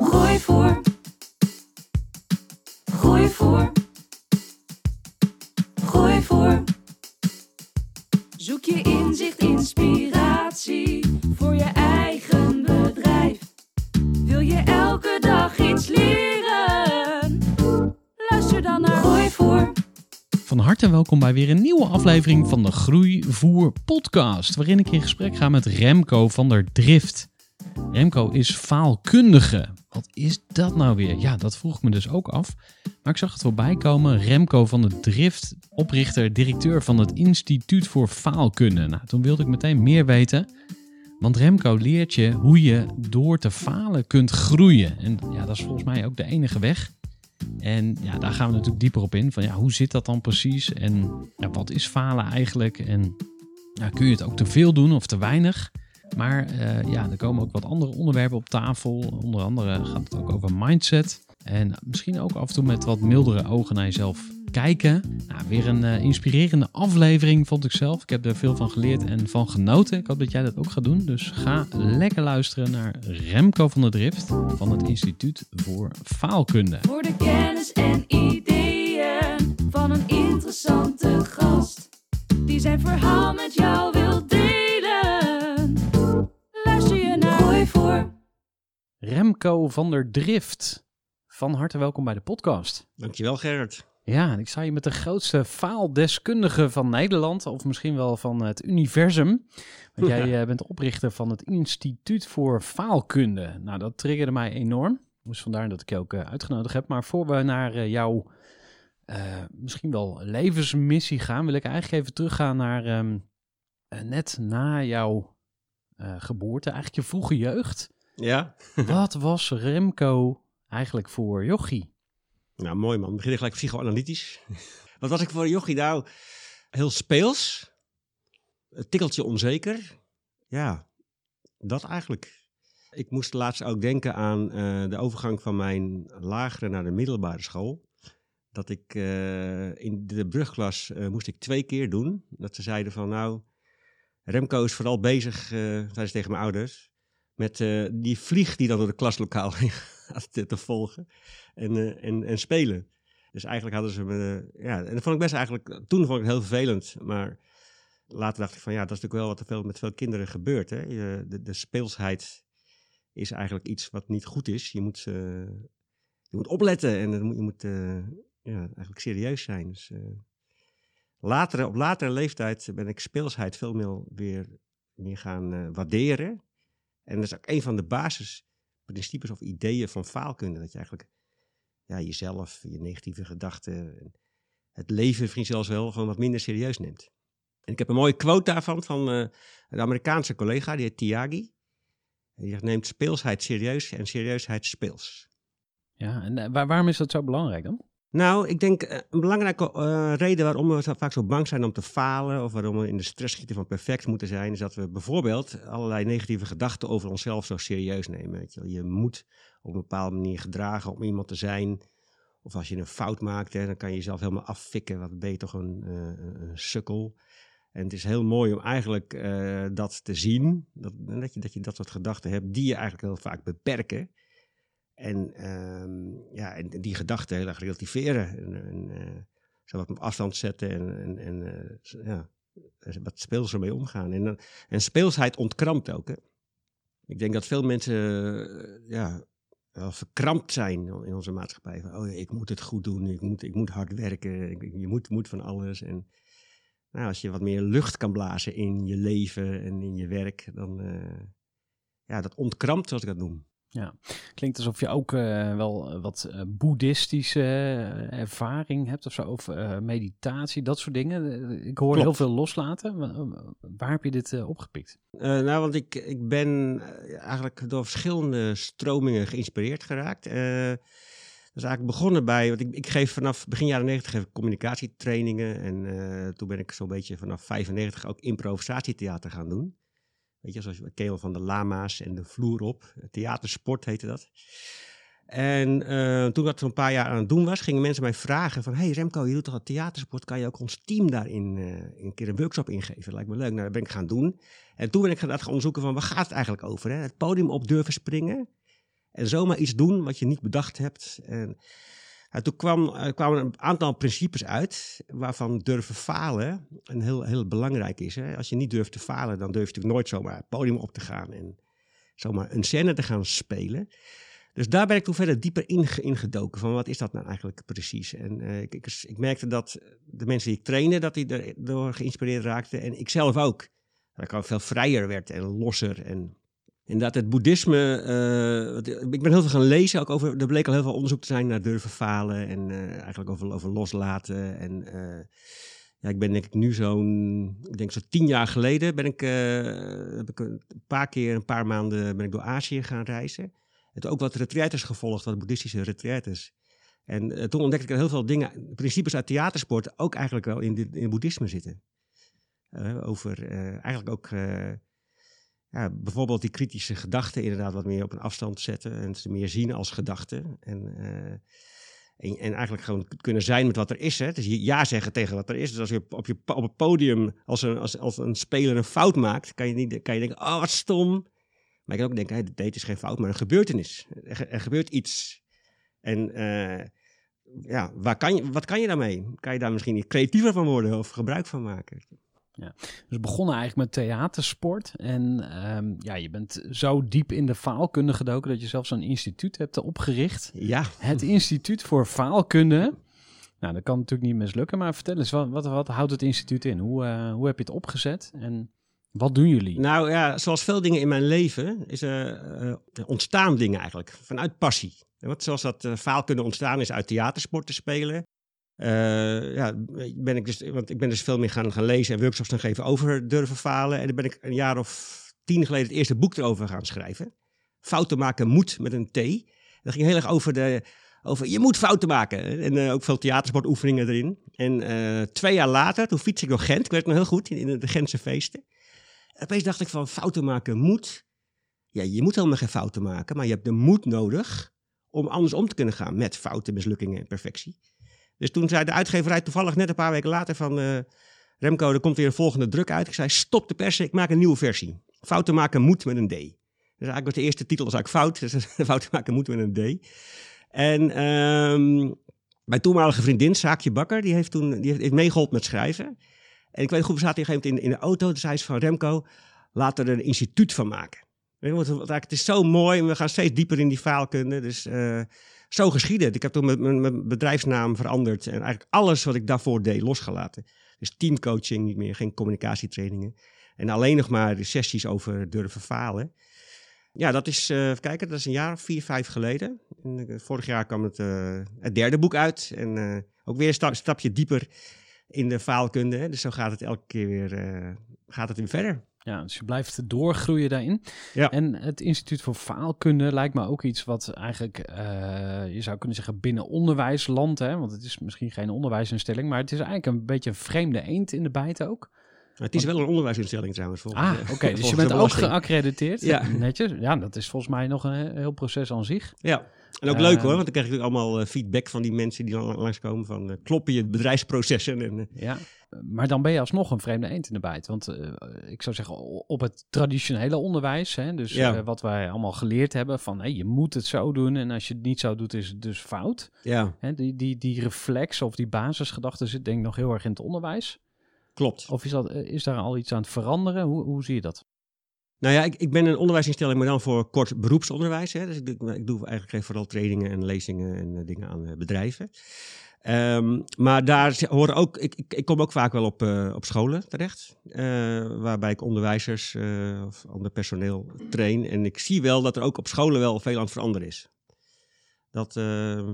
Groeivoer. Groeivoer. Groeivoer. Zoek je inzicht, inspiratie voor je eigen bedrijf. Wil je elke dag iets leren? Luister dan naar Groeivoer. Van harte welkom bij weer een nieuwe aflevering van de Groeivoer podcast. Waarin ik in gesprek ga met Remco van der Drift. Remco is faalkundige. Wat is dat nou weer? Ja, dat vroeg ik me dus ook af. Maar ik zag het voorbij komen. Remco van der Drift, oprichter, directeur van het Instituut voor Faalkunde. Nou, toen wilde ik meteen meer weten. Want Remco leert je hoe je door te falen kunt groeien. En ja, dat is volgens mij ook de enige weg. En ja, daar gaan we natuurlijk dieper op in. Van ja, hoe zit dat dan precies? En ja, wat is falen eigenlijk? En kun je het ook te veel doen of te weinig? Maar eh, ja, er komen ook wat andere onderwerpen op tafel. Onder andere gaat het ook over mindset. En misschien ook af en toe met wat mildere ogen naar jezelf kijken. Nou, weer een eh, inspirerende aflevering vond ik zelf. Ik heb er veel van geleerd en van genoten. Ik hoop dat jij dat ook gaat doen. Dus ga lekker luisteren naar Remco van der Drift van het Instituut voor Faalkunde. Voor de kennis en ideeën van een interessante gast. Die zijn verhaal met jou wil Remco van der Drift. Van harte welkom bij de podcast. Dankjewel Gerrit. Ja, en ik sta hier met de grootste faaldeskundige van Nederland, of misschien wel van het universum. Want jij eh, bent oprichter van het Instituut voor Faalkunde. Nou, dat triggerde mij enorm. Dus vandaar dat ik je ook eh, uitgenodigd heb. Maar voor we naar eh, jouw eh, misschien wel levensmissie gaan, wil ik eigenlijk even teruggaan naar ehm, eh, net na jouw geboorte, eigenlijk je vroege jeugd. Ja? Wat was Remco eigenlijk voor jochie? Nou, mooi man. We beginnen gelijk psychoanalytisch. Wat was ik voor jochie? Nou, heel speels. Een tikkeltje onzeker. Ja, dat eigenlijk. Ik moest laatst ook denken aan eh, de overgang van mijn lagere naar de middelbare school. Dat ik eh, in de brugklas eh, moest ik twee keer doen. Dat ze zeiden van nou, Remco is vooral bezig, eh zei ze tegen mijn ouders, met eh, die vlieg die dan door de klaslokaal gaat te, volgen en, eh, en, en spelen. Dus eigenlijk hadden ze me, eh, ja, en dat vond ik best eigenlijk, toen vond ik het heel vervelend, maar later dacht ik van ja, dat is natuurlijk wel wat er veel, met veel kinderen gebeurt. Hè? De, de speelsheid is eigenlijk iets wat niet goed is. Je moet, eh, je moet opletten en je moet eh, ja, eigenlijk serieus zijn. Dus, eh, latere, op latere leeftijd ben ik speelsheid veel meer weer meer gaan eh, waarderen. En dat is ook een van de basisprincipes of ideeën van faalkunde. Dat je eigenlijk ja, jezelf, je negatieve gedachten, en het leven misschien zelfs wel gewoon wat minder serieus neemt. En ik heb een mooie quote daarvan van eh, een Amerikaanse collega, die heet Tiagi. Die zegt, neemt speelsheid serieus en serieusheid speels. Ja, en eh, waar- waarom is dat zo belangrijk dan? Nou, ik denk eh, een belangrijke eh, reden waarom we vaak zo bang zijn om te falen, of waarom we in de stress schieten van perfect moeten zijn, is dat we bijvoorbeeld allerlei negatieve gedachten over onszelf zo serieus nemen. Weet je, je moet op een bepaalde manier gedragen om iemand te zijn. Of als je een fout maakt, hè, dan kan je jezelf helemaal affikken. Wat ben je toch een, eh, een sukkel. En het is heel mooi om eigenlijk dat te zien. Dat, dat je dat soort gedachten hebt die je eigenlijk heel vaak beperken. En, ehm, ja, en die gedachten heel erg relativeren. En, en eh, zo wat op afstand zetten en, en, eh, ja, er wat speels ermee omgaan. En, en speelsheid ontkrampt ook. Hè. Ik denk dat veel mensen eh, ja, wel verkrampt zijn in onze maatschappij. Van, oh, ik moet het goed doen, ik moet, ik moet hard werken, je moet, moet van alles. En nou, als je wat meer lucht kan blazen in je leven en in je werk, dan ja, dat ontkrampt, zoals ik dat noem. Ja, klinkt alsof je ook uh, wel wat uh, boeddhistische uh, ervaring hebt of zo, of meditatie, dat soort dingen. Ik hoor Klopt. heel veel loslaten. Waar heb je dit opgepikt? nou, want ik, ik ben eigenlijk door verschillende stromingen geïnspireerd geraakt. dat is eigenlijk begonnen bij, want ik, ik geef vanaf begin jaren 90 communicatietrainingen en toen ben ik zo'n beetje vanaf 95 ook improvisatietheater gaan doen. Weet je, zoals Keel van de Lama's en de vloer op. Theatersport heette dat. En uh, toen dat zo'n paar jaar aan het doen was, gingen mensen mij vragen van... Hey Remco, je doet toch al theatersport? Kan je ook ons team daarin uh, een keer een workshop ingeven? Lijkt me leuk. Nou, dat ben ik gaan doen. En toen ben ik gaan onderzoeken van, waar gaat het eigenlijk over? Hè? Het podium op durven springen. En zomaar iets doen wat je niet bedacht hebt. En nou, toen kwam, er kwamen een aantal principes uit, waarvan durven falen een heel, heel belangrijk is. Hè? Als je niet durft te falen, dan durf je natuurlijk nooit zomaar het podium op te gaan en zomaar een scène te gaan spelen. Dus daar ben ik toen verder dieper in ingedoken, van wat is dat nou eigenlijk precies? En ik, ik, ik, merkte dat de mensen die ik trainde, dat die erdoor geïnspireerd raakten. En ik zelf ook. Dat ik al veel vrijer werd en losser en Inderdaad, het boeddhisme. Uh, ik ben heel veel gaan lezen. Ook over, er bleek al heel veel onderzoek te zijn naar durven falen. En uh, eigenlijk over, over loslaten. En uh, ja, ik ben denk ik nu zo'n. Ik denk zo'n tien jaar geleden ben ik, heb ik een paar keer, een paar maanden ben ik door Azië gaan reizen. En ook wat retraites gevolgd, wat boeddhistische retraites. En toen ontdekte ik heel veel dingen, principes uit theatersport, ook eigenlijk wel in, in het boeddhisme zitten. over eigenlijk ook ja, bijvoorbeeld die kritische gedachten inderdaad wat meer op een afstand zetten en ze meer zien als gedachten. En, uh, en, en, eigenlijk gewoon kunnen zijn met wat er is. Hè? Dus ja zeggen tegen wat er is. Dus als je op, je, op het podium, als een, als, als een speler een fout maakt, kan je, niet, kan je denken, oh wat stom. Maar je kan ook denken, hey, dit is geen fout, maar een gebeurtenis. Er, er gebeurt iets. En uh, ja, waar kan je, wat kan je daarmee? Kan je daar misschien creatiever van worden of gebruik van maken? Ja, dus begonnen eigenlijk met theatersport. En um, ja, je bent zo diep in de faalkunde gedoken dat je zelfs een instituut hebt opgericht. Ja. Het Instituut voor Faalkunde. Nou, dat kan natuurlijk niet mislukken, maar vertel eens, wat, wat, wat houdt het instituut in? Hoe, uh, hoe heb je het opgezet en wat doen jullie? Nou ja, zoals veel dingen in mijn leven is uh, ontstaan dingen eigenlijk, vanuit passie. Want zoals dat uh, faalkunde ontstaan is uit theatersport te spelen, uh, ja, ben ik, dus, want ik ben dus veel meer gaan, gaan lezen en workshops gaan geven over durven falen. En dan ben ik een jaar of tien geleden het eerste boek erover gaan schrijven. Fouten maken moet met een T. Dat ging heel erg over, de, over je moet fouten maken. En uh, ook veel theatersportoefeningen erin. En uh, twee jaar later, toen fiets ik door Gent. Ik weet nog heel goed, in, in de Gentse feesten. En opeens dacht ik van fouten maken moet. Ja, je moet helemaal geen fouten maken. Maar je hebt de moed nodig om anders om te kunnen gaan met fouten, mislukkingen en perfectie. Dus toen zei de uitgeverij toevallig net een paar weken later van... Uh, Remco, er komt weer een volgende druk uit. Ik zei, stop de persen, ik maak een nieuwe versie. Fouten maken moet met een D. Dus eigenlijk was de eerste titel was eigenlijk fout. Dus fouten maken moet met een D. En um, mijn toenmalige vriendin, Saakje Bakker, die heeft toen die heeft meegeholpen met schrijven. En ik weet goed, we zaten hier in, in de auto. Toen zei ze van Remco, laten er een instituut van maken. Want het is zo mooi, we gaan steeds dieper in die faalkunde. Dus uh, zo geschieden. Ik heb toen mijn, bedrijfsnaam veranderd en eigenlijk alles wat ik daarvoor deed losgelaten. Dus teamcoaching niet meer, geen communicatietrainingen. En alleen nog maar de sessies over durven falen. Ja, dat is, uh, kijken, dat is een jaar of vier, vijf geleden. En, uh, vorig jaar kwam het, uh, het derde boek uit. En ook weer een sta stapje dieper in de faalkunde. Dus zo gaat het elke keer weer, gaat het weer verder. Ja, dus je blijft doorgroeien daarin. Ja. En het Instituut voor Faalkunde lijkt me ook iets wat eigenlijk, uh, je zou kunnen zeggen, binnen onderwijsland, hè, want het is misschien geen onderwijsinstelling, maar het is eigenlijk een beetje een vreemde eend in de bijt ook. Het is wel een onderwijsinstelling trouwens. Volgens, ah, oké. Okay, dus je bent ook geaccrediteerd. Ja. Netjes. Ja, dat is volgens mij nog een heel proces aan zich. Ja. En ook leuk hoor, want dan krijg ik allemaal uh, feedback van die mensen die dan langskomen van uh, kloppen je bedrijfsprocessen. En, ja, maar dan ben je alsnog een vreemde eend in de bijt. Want ik zou zeggen, op het traditionele onderwijs, hè, dus ja. wat wij allemaal geleerd hebben van hey, je moet het zo doen en als je het niet zo doet is het dus fout. Ja. Hè, die, die, die reflex of die basisgedachte zit denk ik nog heel erg in het onderwijs. Klopt. Of is, dat, is daar al iets aan het veranderen? Hoe, hoe zie je dat? Nou ja, ik, ik ben een onderwijsinstelling, maar dan voor kort beroepsonderwijs. Hè. Dus ik, ik doe eigenlijk geef vooral trainingen en lezingen en eh, dingen aan eh, bedrijven. Ehm, maar daar horen ook, ik, ik, ik kom ook vaak wel op, eh, op scholen terecht, waarbij ik onderwijzers of ander personeel train. En ik zie wel dat er ook op scholen wel veel aan het veranderen is. Dat, eh,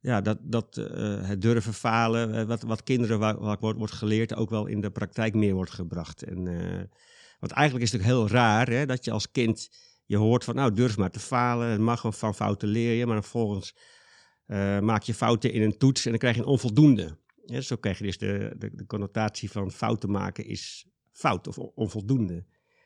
ja, dat, dat het durven falen, wat, wat kinderen waar, wordt, geleerd, ook wel in de praktijk meer wordt gebracht. En, want eigenlijk is het natuurlijk heel raar hè, dat je als kind, je hoort van nou durf maar te falen, het mag van fouten leer je, maar vervolgens eh, maak je fouten in een toets en dan krijg je een onvoldoende. Zo krijg je dus de, de, connotatie van fouten maken is fout of on- onvoldoende.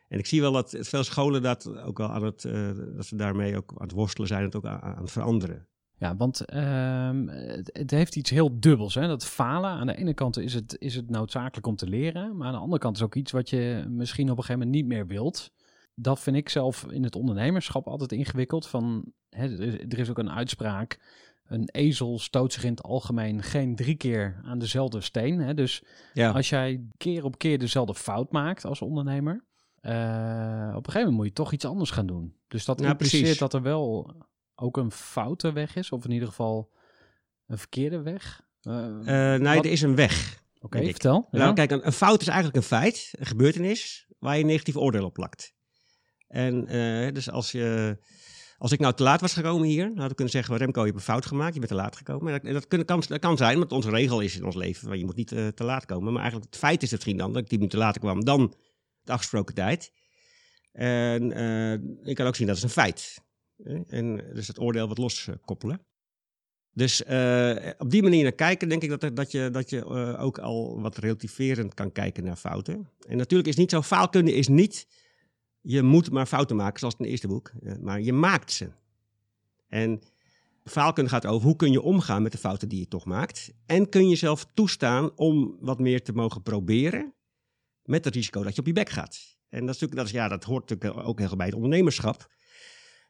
En ik zie wel dat veel scholen dat ook wel aan het, eh, dat ze daarmee ook aan het worstelen zijn, het ook aan, aan het veranderen. Ja, want ehm, het, het heeft iets heel dubbels. Hè? Dat falen, aan de ene kant is het, is het noodzakelijk om te leren. Maar aan de andere kant is ook iets wat je misschien op een gegeven moment niet meer wilt. Dat vind ik zelf in het ondernemerschap altijd ingewikkeld. Van, hè, er, is, er is ook een uitspraak. Een ezel stoot zich in het algemeen geen drie keer aan dezelfde steen. Hè? Dus Ja, als jij keer op keer dezelfde fout maakt als ondernemer, eh, op een gegeven moment moet je toch iets anders gaan doen. Dus dat Ja, impliceert precies. dat er wel ook een foute weg is, of in ieder geval een verkeerde weg. Eh, Eh, nee, wat- er is een weg. Oké, vertel. Ja. Nou, kijk, een, een fout is eigenlijk een feit, een gebeurtenis, waar je een negatief oordeel op plakt. En eh, dus als, je, als ik nou te laat was gekomen hier, dan had ik kunnen zeggen, Remco, je hebt een fout gemaakt, je bent te laat gekomen. En dat, dat, kan, dat kan zijn, want onze regel is in ons leven, je moet niet te laat komen. Maar eigenlijk het feit is het misschien dan, dat ik tien minuten later kwam dan de afgesproken tijd. En ik kan ook zien dat is een feit. En dus het oordeel wat loskoppelen. Dus eh, op die manier naar kijken, denk ik dat, dat je, dat je eh, ook al wat relativerend kan kijken naar fouten. En natuurlijk is niet zo, faalkunde is niet, je moet maar fouten maken, zoals in het eerste boek, maar je maakt ze. En faalkunde gaat over hoe kun je omgaan met de fouten die je toch maakt. En kun je jezelf toestaan om wat meer te mogen proberen, met het risico dat je op je bek gaat. En dat, is natuurlijk, dat, is, ja, dat hoort natuurlijk ook heel bij het ondernemerschap.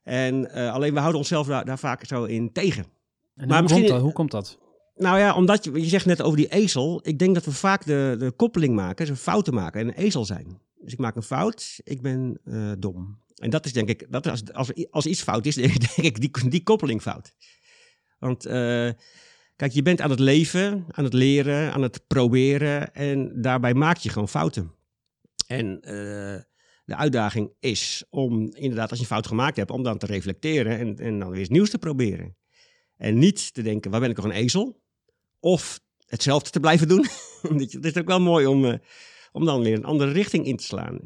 En eh, alleen we houden onszelf daar, daar vaak zo in tegen. En maar hoe, komt dat, hoe komt dat? Nou ja, omdat je, je zegt net over die ezel. Ik denk dat we vaak de, de koppeling maken, dus fouten maken en een ezel zijn. Dus ik maak een fout, ik ben eh, dom. En dat is denk ik, dat als, als, als iets fout is, denk ik die, die koppeling fout. Want eh, kijk, je bent aan het leven, aan het leren, aan het proberen en daarbij maak je gewoon fouten. En de uitdaging is om inderdaad, als je een fout gemaakt hebt, om dan te reflecteren en, en dan weer iets nieuws te proberen. En niet te denken, waar ben ik toch een ezel? Of hetzelfde te blijven doen. Het is ook wel mooi om, eh, om dan weer een andere richting in te slaan.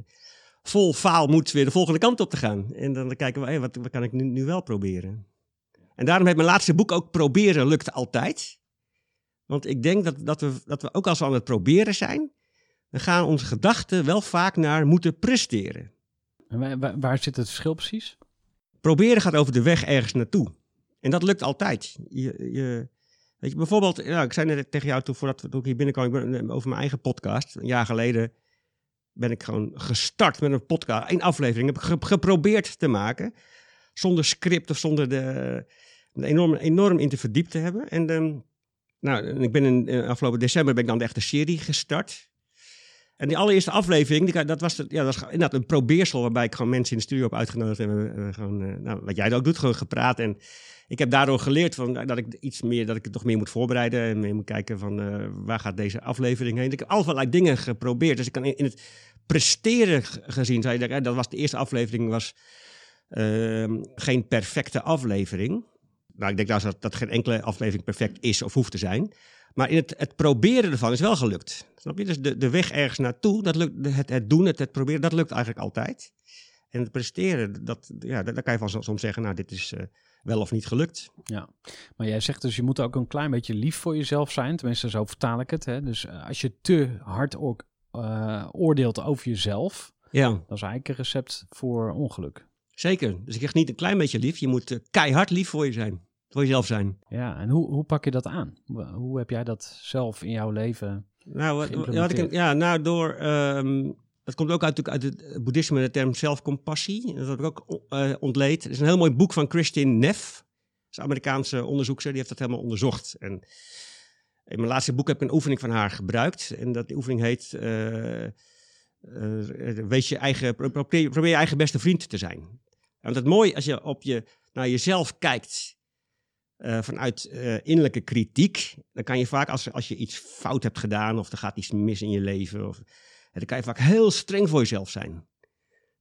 Vol faal moet weer de volgende kant op te gaan. En dan kijken we, hé, wat, wat kan ik nu, nu wel proberen? En daarom heeft mijn laatste boek ook Proberen lukt altijd. Want ik denk dat, dat, we, dat we ook als we aan het proberen zijn, dan gaan onze gedachten wel vaak naar moeten presteren. En waar, zit het verschil precies? Proberen gaat over de weg ergens naartoe. En dat lukt altijd. Je, je, weet je, bijvoorbeeld, ik zei net tegen jou toen, voordat we ik hier binnenkwam, ik ben, eh, over mijn eigen podcast. Een jaar geleden ben ik gewoon gestart met een podcast. Een aflevering heb ik ge- geprobeerd te maken. Zonder script of zonder de, enorm, enorm in te verdiept te hebben. En ehm, nou, en ik ben in, eh, afgelopen december ben ik dan de echte serie gestart. En die allereerste aflevering, die, dat was, ja, dat inderdaad een probeersel waarbij ik gewoon mensen in de studio heb uitgenodigd. En hebben gewoon, eh, nou, wat jij ook doet, gewoon gepraat. En ik heb daardoor geleerd van, dat ik iets meer, dat ik het toch meer moet voorbereiden. En meer moet kijken van, eh, waar gaat deze aflevering heen. Ik heb allerlei dingen geprobeerd. Dus ik kan in, het presteren gezien, zei ik, dat was de eerste aflevering, was ehm, geen perfecte aflevering. Nou, ik denk dat, dat geen enkele aflevering perfect is of hoeft te zijn. Maar in het, het proberen ervan is wel gelukt. Snap je? Dus de, de weg ergens naartoe, dat lukt, het, het doen, het, het proberen, dat lukt eigenlijk altijd. En het presteren, dat, ja, daar daar kan je van soms zeggen, nou, dit is eh, wel of niet gelukt. Ja, maar jij zegt dus je moet ook een klein beetje lief voor jezelf zijn. Tenminste, zo vertaal ik het. Hè? Dus eh, als je te hard ook, eh, oordeelt over jezelf, Ja, dat is eigenlijk een recept voor ongeluk. zeker. Dus ik zeg niet een klein beetje lief, je moet keihard lief voor je zijn. Voor jezelf zijn. Ja, en hoe, hoe pak je dat aan? Hoe, heb jij dat zelf in jouw leven? Nou, wat, wat ik, Geïmplementeerd. ja, nou door. ehm, dat komt ook uit, natuurlijk uit het boeddhisme, de term zelfcompassie. Dat heb ik ook eh, ontleed. Er is een heel mooi boek van Christine Neff. Dat is een Amerikaanse onderzoekster, die heeft dat helemaal onderzocht. En in mijn laatste boek heb ik een oefening van haar gebruikt. En dat, die oefening heet eh, eh, wees je eigen, pro- probeer, probeer je eigen beste vriend te zijn. Want het mooie als je op je, naar jezelf kijkt eh, vanuit eh, innerlijke kritiek, dan kan je vaak als, als je iets fout hebt gedaan of er gaat iets mis in je leven, of, dan kan je vaak heel streng voor jezelf zijn.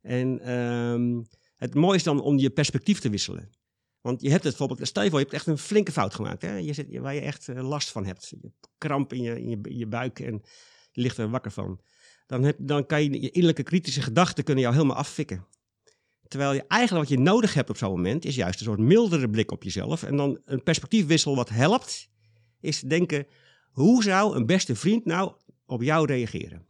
En ehm, het mooie is dan om je perspectief te wisselen. Want je hebt het bijvoorbeeld, stel je voor, je hebt echt een flinke fout gemaakt. Hè? Je zit, waar je echt eh, last van hebt. Je kramp in je, in, je, in je buik en je ligt er wakker van. Dan, heb, dan kan je, je innerlijke kritische gedachten kunnen jou helemaal affikken. Terwijl je eigenlijk wat je nodig hebt op zo'n moment, is juist een soort mildere blik op jezelf. En dan een perspectiefwissel wat helpt, is te denken, hoe zou een beste vriend nou op jou reageren?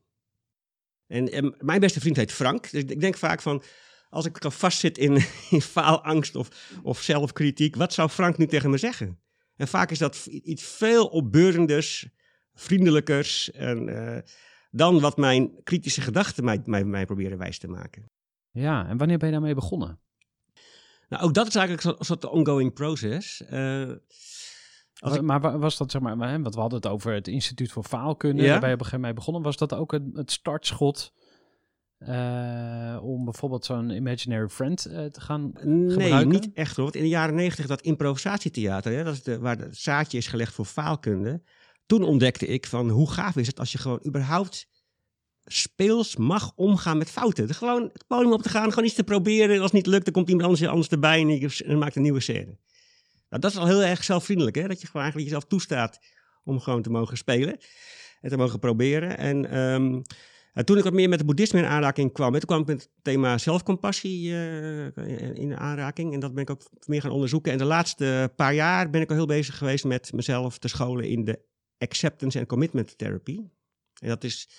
En, mijn beste vriend heet Frank, dus ik denk vaak van, als ik dan vastzit in, in faalangst of, of zelfkritiek, wat zou Frank nu tegen me zeggen? En vaak is dat iets veel opbeurenders, vriendelijkers en, eh, dan wat mijn kritische gedachten mij, mij proberen wijs te maken. Ja, en wanneer ben je daarmee begonnen? Nou, ook dat is eigenlijk een soort ongoing process. Eh, ik- Maar wa- was dat, zeg maar, want we hadden het over het Instituut voor Faalkunde, Ja. daar ben je op een gegeven moment mee begonnen. Was dat ook het, het startschot eh, om bijvoorbeeld zo'n Imaginary Friend eh, te gaan Nee, gebruiken? niet echt hoor. Want in de jaren negentig, dat improvisatietheater, hè, dat is de, waar het zaadje is gelegd voor faalkunde. Toen ontdekte ik van hoe gaaf is het als je gewoon überhaupt speels mag omgaan met fouten. Gewoon het podium op te gaan, gewoon iets te proberen. En als het niet lukt, dan komt iemand anders, anders erbij en je maakt een nieuwe scène. Nou, dat is al heel erg zelfvriendelijk, hè? dat je gewoon eigenlijk jezelf toestaat om gewoon te mogen spelen en te mogen proberen. En ehm, en toen ik wat meer met het boeddhisme in aanraking kwam, toen kwam ik met het thema zelfcompassie eh, in aanraking. En dat ben ik ook meer gaan onderzoeken. En de laatste paar jaar ben ik al heel bezig geweest met mezelf te scholen in de acceptance en commitment therapy. En dat is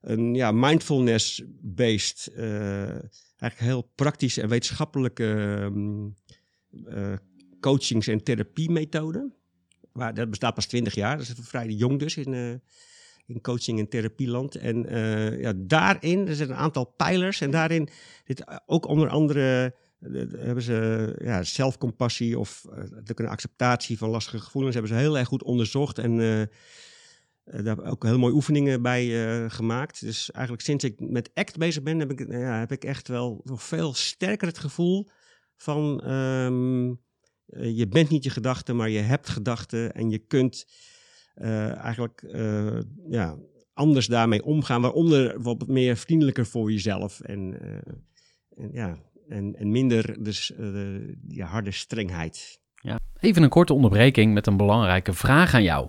een ja, mindfulness-based, eh, eigenlijk heel praktische en wetenschappelijke ehm, eh, coachings- en therapiemethode. Maar dat bestaat pas 20 jaar, dat is vrij jong dus in, eh, in coaching- en therapieland. En ja, daarin, er zitten een aantal pijlers en daarin zit ook onder andere... hebben ze ja, zelfcompassie of een acceptatie van lastige gevoelens hebben ze heel erg goed onderzocht en eh, daar heb ook heel mooie oefeningen bij eh, gemaakt. Dus eigenlijk sinds ik met ACT bezig ben, heb ik, eh, ja, heb ik echt wel veel sterker het gevoel van ehm, eh, je bent niet je gedachten, maar je hebt gedachten en je kunt eigenlijk ja, anders daarmee omgaan. Waaronder bijvoorbeeld meer vriendelijker voor jezelf en, en, ja, en, en minder dus, die harde strengheid. Even een korte onderbreking met een belangrijke vraag aan jou.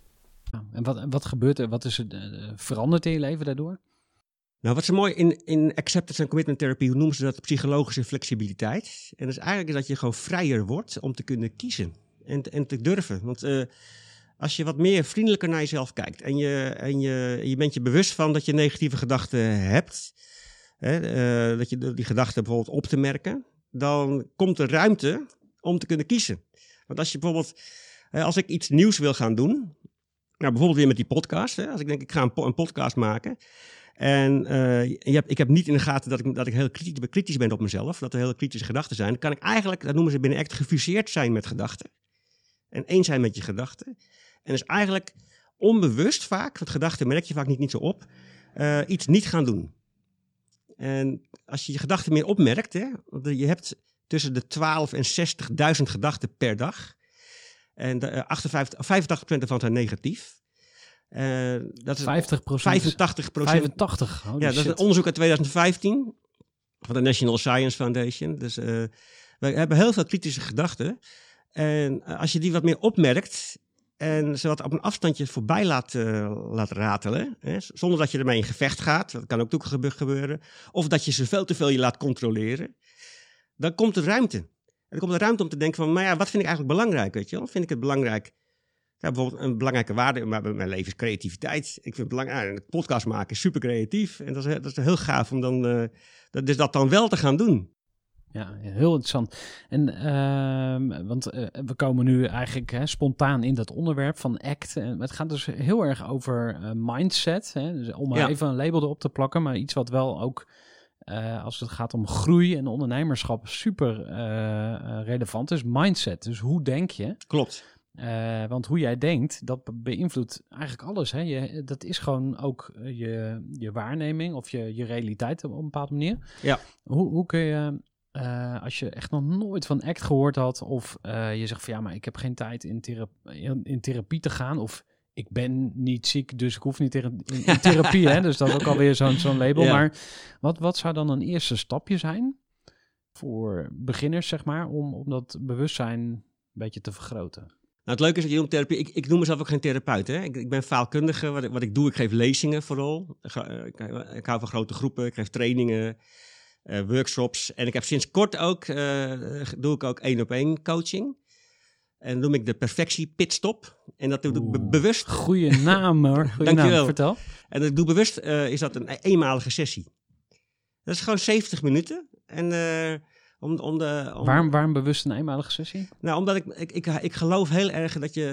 Ja, En wat, wat gebeurt er? Wat is er eh, veranderd in je leven daardoor? Nou, wat zo mooi in, in acceptance en commitment therapie, noemen ze dat? Psychologische flexibiliteit. En dat is eigenlijk dat je gewoon vrijer wordt om te kunnen kiezen en, en te durven. Want eh, als je wat meer vriendelijker naar jezelf kijkt en, je, en je, je bent je bewust van dat je negatieve gedachten hebt, hè, eh, dat je die gedachten bijvoorbeeld op te merken, dan komt er ruimte om te kunnen kiezen. Want als je bijvoorbeeld, eh, als ik iets nieuws wil gaan doen, nou bijvoorbeeld weer met die podcast, hè, als ik denk ik ga een, een podcast maken, en eh, je hebt, ik heb niet in de gaten dat ik, dat ik heel kritisch, kritisch ben op mezelf. Dat er heel kritische gedachten zijn. Dan kan ik eigenlijk, dat noemen ze binnen ACT, gefuseerd zijn met gedachten. En één zijn met je gedachten. En dus eigenlijk onbewust vaak, want gedachten merk je vaak niet, niet zo op, eh, iets niet gaan doen. En als je je gedachten meer opmerkt, hè, je hebt tussen de 12 en 60.000 gedachten per dag. En de, eh, 58, 85% ervan zijn negatief. Eh, dat is 50 85 85. Oh, ja, dat is een onderzoek uit 2015 van de National Science Foundation. Dus, eh, We hebben heel veel kritische gedachten. En eh, als je die wat meer opmerkt en ze wat op een afstandje voorbij laat, eh, laat ratelen, hè, zonder dat je ermee in gevecht gaat, dat kan ook ook gebe- gebeuren, of dat je ze veel te veel je laat controleren, dan komt er ruimte. En dan komt er ruimte om te denken van, maar ja, wat vind ik eigenlijk belangrijk, weet je wel? Vind ik het belangrijk, ja, bijvoorbeeld een belangrijke waarde in mijn mijn leven is creativiteit. Ik vind het belangrijk, podcast maken is super creatief en dat is, dat is heel gaaf om dan, eh, dat, dus dat dan wel te gaan doen. Ja, heel interessant. En ehm, want eh, we komen nu eigenlijk hè, spontaan in dat onderwerp van ACT. En het gaat dus heel erg over eh, mindset. Hè? Dus om maar Ja. even een label erop te plakken, maar iets wat wel ook eh, als het gaat om groei en ondernemerschap super eh, eh, relevant is. Mindset. Dus hoe denk je? Klopt. Want hoe jij denkt, dat be- beïnvloedt eigenlijk alles. Hè? Je, dat is gewoon ook je, je waarneming of je, je realiteit op een bepaalde manier. Ja. Hoe, hoe kun je, als je echt nog nooit van ACT gehoord had, of je zegt van ja, maar ik heb geen tijd in, thera- in, in therapie te gaan, of ik ben niet ziek, dus ik hoef niet thera- in, therapie. hè? Dus dat is ook alweer zo'n zo'n label. Ja. Maar wat, wat zou dan een eerste stapje zijn voor beginners, zeg maar, om, om dat bewustzijn een beetje te vergroten? Nou, het leuke is dat je noemt therapie. Ik, ik noem mezelf ook geen therapeut. Hè? Ik, ik ben faalkundige. Wat ik, wat ik doe, ik geef lezingen vooral. Ik, ga- eh, ik, ik hou van grote groepen. Ik geef trainingen, eh, workshops. En ik heb sinds kort ook, eh, doe ik ook één op één coaching. En noem ik de perfectie pitstop. En dat doe ik Oeh. bewust. Goeie naam hoor. Goeie Dankjewel. naam. Vertel. En ik doe bewust, eh, is dat een eenmalige sessie. Dat is gewoon 70 minuten. En eh, om, om de... Om, Waarom, waarom bewust een eenmalige sessie? Nou, omdat ik, ik, ik, ik geloof heel erg dat je.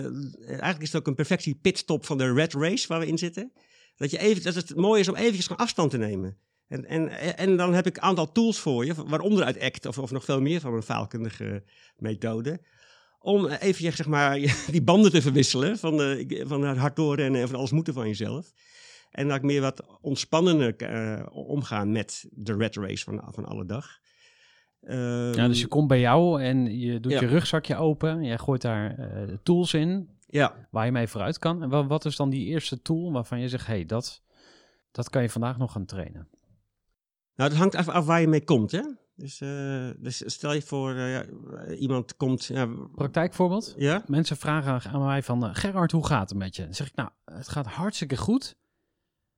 Eigenlijk is het ook een perfectie pitstop van de red race waar we in zitten. Dat, je even, dat het mooi is om eventjes afstand te nemen. En, en, en dan heb ik een aantal tools voor je, waaronder uit ACT of, of nog veel meer van een faalkundige methode. Om eventjes zeg maar, die banden te verwisselen van, eh, van het hard doorrennen en van alles moeten van jezelf. En dat ik meer wat ontspannender eh, omgaan met de red race van, van alle dag. Ja, dus je komt bij jou en je doet Ja. je rugzakje open. Jij gooit daar eh, tools in ja, waar je mee vooruit kan. En wa- wat is dan die eerste tool waarvan je zegt, hey, dat, dat kan je vandaag nog gaan trainen? Nou, het hangt even af waar je mee komt, hè? Dus, eh, dus stel je voor, eh, ja, iemand komt... Ja, Praktijkvoorbeeld. ja? Mensen vragen aan mij van, eh, Gerard, hoe gaat het met je? Dan zeg ik, nou, het gaat hartstikke goed.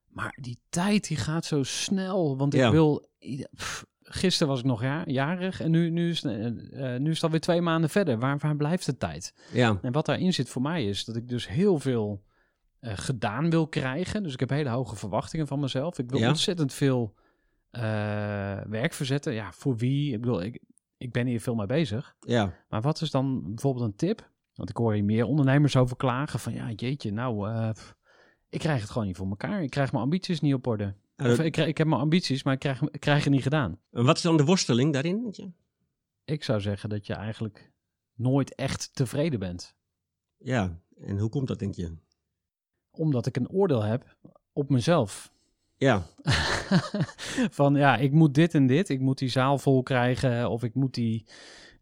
Maar die tijd die gaat zo snel, want ik Ja. wil... pff, gisteren was ik nog ja, jarig en nu, nu, is, nu is het alweer twee maanden verder. Waar, waar blijft de tijd? Ja, En wat daarin zit voor mij is dat ik dus heel veel gedaan wil krijgen. Dus ik heb hele hoge verwachtingen van mezelf. Ik wil ontzettend veel werk verzetten. Ja, voor wie? Ik bedoel, ik, ik ben hier veel mee bezig. ja. Maar wat is dan bijvoorbeeld een tip? Want ik hoor hier meer ondernemers over klagen van ja, jeetje, nou, eh, ik krijg het gewoon niet voor elkaar. Ik krijg mijn ambities niet op orde. Eh, Of ik, ik heb mijn ambities, maar ik krijg, ik krijg het niet gedaan. en wat is dan de worsteling daarin? Ik zou zeggen dat je eigenlijk nooit echt tevreden bent. Ja, en hoe komt dat, denk je? Omdat ik een oordeel heb op mezelf. Ja, van ja, ik moet dit en dit. Ik moet die zaal vol krijgen. Of ik moet die,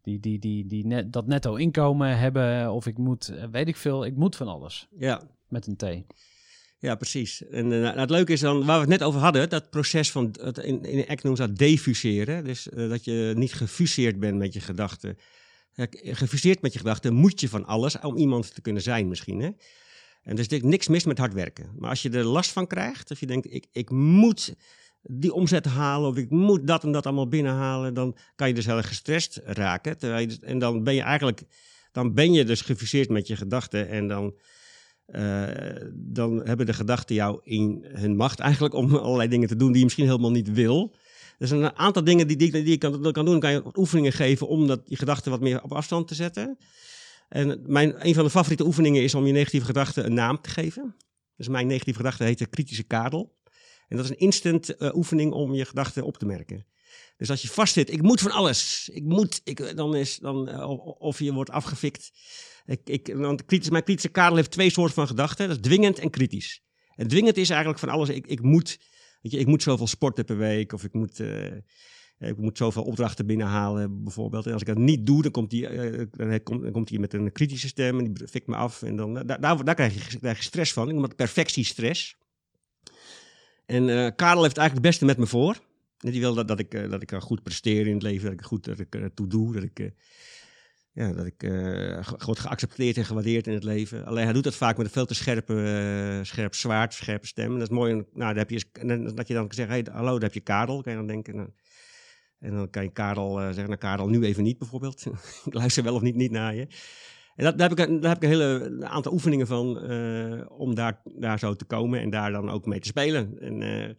die, die, die, die net, dat netto inkomen hebben. Of ik moet, eh, weet ik veel. Ik moet van alles. ja. Met een T. Ja, precies. En eh, nou, het leuke is dan, waar we het net over hadden, dat proces van, het, in, in ACT noemen ze dat defuseren. Dus eh, dat je niet gefuseerd bent met je gedachten. Gefuseerd met je gedachten moet je van alles om iemand te kunnen zijn misschien. Hè? En er is natuurlijk niks mis met hard werken. Maar als je er last van krijgt, of je denkt, ik, ik moet die omzet halen, of ik moet dat en dat allemaal binnenhalen, dan kan je dus heel erg gestrest raken. Terwijl dus- en dan ben je eigenlijk, dan ben je dus gefuseerd met je gedachten en dan eh, dan hebben de gedachten jou in hun macht eigenlijk om allerlei dingen te doen die je misschien helemaal niet wil. Er zijn een aantal dingen die, die, die je kan, doen. Kan je oefeningen geven om dat, die gedachten wat meer op afstand te zetten. En mijn, een van de favoriete oefeningen is om je negatieve gedachten een naam te geven. Dus mijn negatieve gedachte heet de kritische kadel. En dat is een instant eh, oefening om je gedachten op te merken. Dus als je vastzit, ik moet van alles. Ik moet, ik, dan is, dan, eh, of- je wordt afgefikt. Ik, ik, want mijn kritische kadel heeft twee soorten van gedachten. Dat is dwingend en kritisch. En dwingend is eigenlijk van alles. Ik, ik, moet, je, ik moet zoveel sporten per week. Of ik moet, eh, ik moet zoveel opdrachten binnenhalen, bijvoorbeeld. En als ik dat niet doe, dan komt hij eh, dan komt, dan komt met een kritische stem. En die fikt me af. En dan, daar, daar, daar krijg, je, krijg je stress van. Ik noem dat perfectiestress. En eh Karel heeft eigenlijk het beste met me voor. En die wil dat, dat ik, eh, dat ik goed presteer in het leven, dat ik goed dat ik ertoe doe, dat ik, ja, dat ik word geaccepteerd en gewaardeerd in het leven. Alleen hij doet dat vaak met een veel te scherpe, scherp zwaard, scherpe stem. En dat is mooi. Nou, dan heb je, en dat je dan kan zeggen, hey, hallo, daar heb je Karel, kan je dan denken. Nou, en dan kan je Karel eh, zeggen, nou Karel, nu even niet bijvoorbeeld. ik luister wel of niet, niet naar je. En dat, daar, heb ik, daar heb ik een hele aantal oefeningen van eh, om daar, daar zo te komen en daar dan ook mee te spelen. En, eh,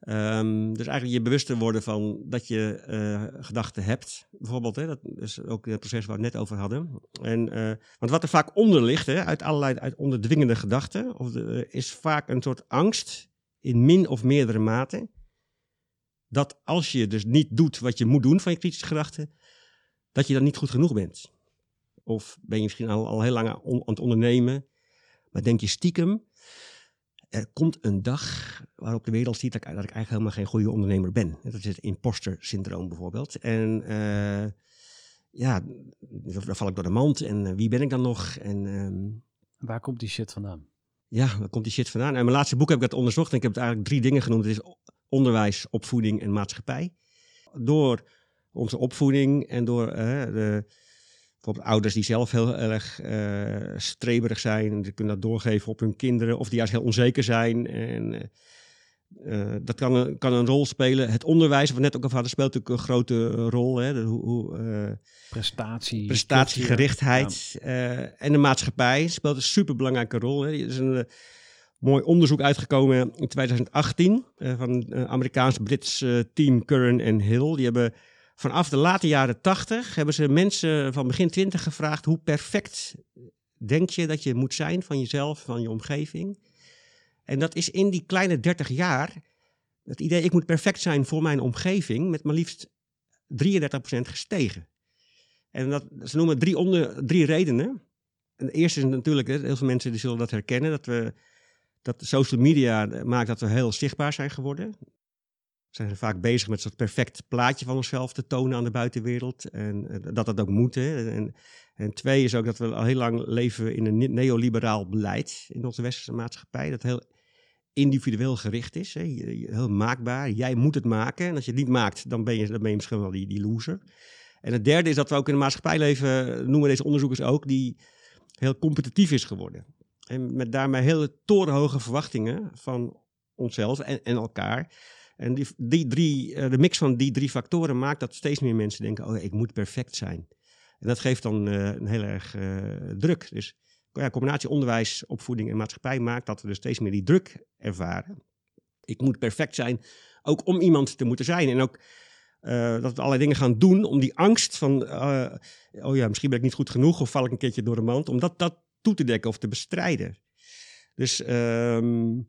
ehm, dus eigenlijk je bewuster worden van dat je gedachten hebt, bijvoorbeeld. Hè, dat is ook het proces waar we het net over hadden. En, want wat er vaak onder ligt, hè, uit allerlei uit onderdwingende gedachten, of is vaak een soort angst in min of meerdere mate. Dat als je dus niet doet wat je moet doen van je kritische gedachten, dat je dan niet goed genoeg bent. Of ben je misschien al, al heel lang aan, aan het ondernemen, maar denk je stiekem, er komt een dag waarop de wereld ziet dat ik, dat ik eigenlijk helemaal geen goede ondernemer ben. Dat is het imposter syndroom bijvoorbeeld. En eh, ja, dan val ik door de mand en eh, wie ben ik dan nog? En ehm, Waar komt die shit vandaan? ja, waar komt die shit vandaan? En mijn laatste boek heb ik dat onderzocht en ik heb het eigenlijk drie dingen genoemd. Het is onderwijs, opvoeding en maatschappij. Door onze opvoeding en door eh, de, bijvoorbeeld ouders die zelf heel erg eh, streberig zijn. En die kunnen dat doorgeven op hun kinderen. Of die juist heel onzeker zijn. En eh, dat kan een, kan een rol spelen. Het onderwijs, wat net ook al hadden, speelt natuurlijk een grote rol. Hè? De, hoe, hoe, Prestatie. prestatiegerichtheid en de maatschappij speelt een superbelangrijke rol. Hè. Is een mooi onderzoek uitgekomen in 2018 eh, van een eh, Amerikaans-Brits eh, team Curran en Hill. Die hebben vanaf de late jaren 80 hebben ze mensen van begin 20 gevraagd hoe perfect denk je dat je moet zijn van jezelf, van je omgeving. En dat is in die kleine 30 jaar het idee ik moet perfect zijn voor mijn omgeving met maar liefst 33% gestegen. En dat, ze noemen drie, onder, drie redenen. En de eerste is natuurlijk, heel veel mensen die zullen dat herkennen, dat, we, dat social media maakt dat we heel zichtbaar zijn geworden. We zijn vaak bezig met zo'n perfect plaatje van onszelf te tonen aan de buitenwereld. En eh, dat dat ook moet. En, en twee is ook dat we al heel lang leven in een ne- neoliberaal beleid in onze westerse maatschappij. Dat heel individueel gericht is. Hè. Heel maakbaar. Jij moet het maken. En als je het niet maakt, dan ben je, dan ben je misschien wel die, die loser. En het derde is dat we ook in de maatschappij leven, noemen deze onderzoekers ook, die heel competitief is geworden. En met daarmee hele torenhoge verwachtingen van onszelf en, en elkaar. En die, die drie, eh, de mix van die drie factoren maakt dat steeds meer mensen denken, oh ik moet perfect zijn. En dat geeft dan eh, een heel erg eh, druk. Dus ja, combinatie onderwijs, opvoeding en maatschappij maakt dat we dus steeds meer die druk ervaren. Ik moet perfect zijn, ook om iemand te moeten zijn. En ook dat we allerlei dingen gaan doen om die angst van, oh ja, misschien ben ik niet goed genoeg of val ik een keertje door de mand, om dat, dat toe te dekken of te bestrijden. Dus ehm,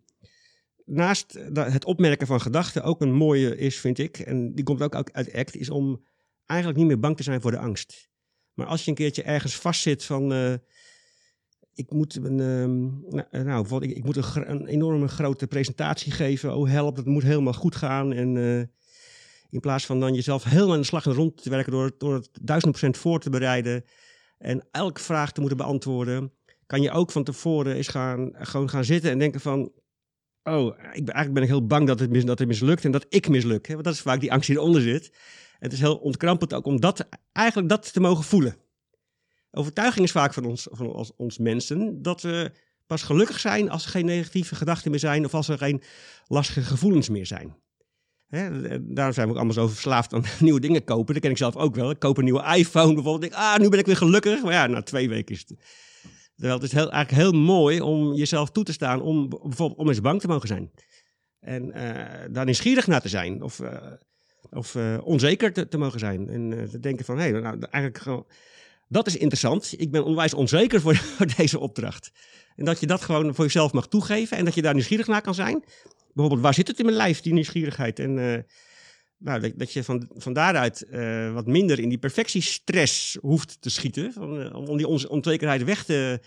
naast het opmerken van gedachten ook een mooie is, vind ik, en die komt ook uit ACT, is om eigenlijk niet meer bang te zijn voor de angst. Maar als je een keertje ergens vastzit van, eh, ik moet een, ehm, nou, ik, ik moet een, enorme grote presentatie geven, oh help, dat moet helemaal goed gaan en... eh, in plaats van dan jezelf helemaal in de slag en rond te werken door, door het duizend procent voor te bereiden en elke vraag te moeten beantwoorden, kan je ook van tevoren eens gaan, gewoon gaan zitten en denken van, oh, ik ben, eigenlijk ben ik heel bang dat het, mis, dat het mislukt en dat ik misluk. Hè? Want dat is vaak die angst die eronder zit. En het is heel ontkrampend ook om dat, eigenlijk dat te mogen voelen. Overtuiging is vaak van ons, van ons, ons mensen dat we pas gelukkig zijn als er geen negatieve gedachten meer zijn of als er geen lastige gevoelens meer zijn. Hè, daarom zijn we ook allemaal zo verslaafd aan nieuwe dingen kopen. Dat ken ik zelf ook wel. Ik koop een nieuwe iPhone bijvoorbeeld. Ah, nu ben ik weer gelukkig. Maar ja, na twee weken is het... Terwijl het is eigenlijk heel mooi om jezelf toe te staan om bijvoorbeeld om eens bang te mogen zijn. En eh, daar nieuwsgierig naar te zijn. Of, eh, of eh, onzeker te, mogen zijn. En te denken van, hé, hey, nou, eigenlijk gewoon... Dat is interessant. Ik ben onwijs onzeker voor, voor deze opdracht. En dat je dat gewoon voor jezelf mag toegeven. En dat je daar nieuwsgierig naar kan zijn bijvoorbeeld, waar zit het in mijn lijf, die nieuwsgierigheid? En nou, dat, dat je van, van daaruit eh, wat minder in die perfectiestress hoeft te schieten. Van, eh, om die on- onzekerheid weg te,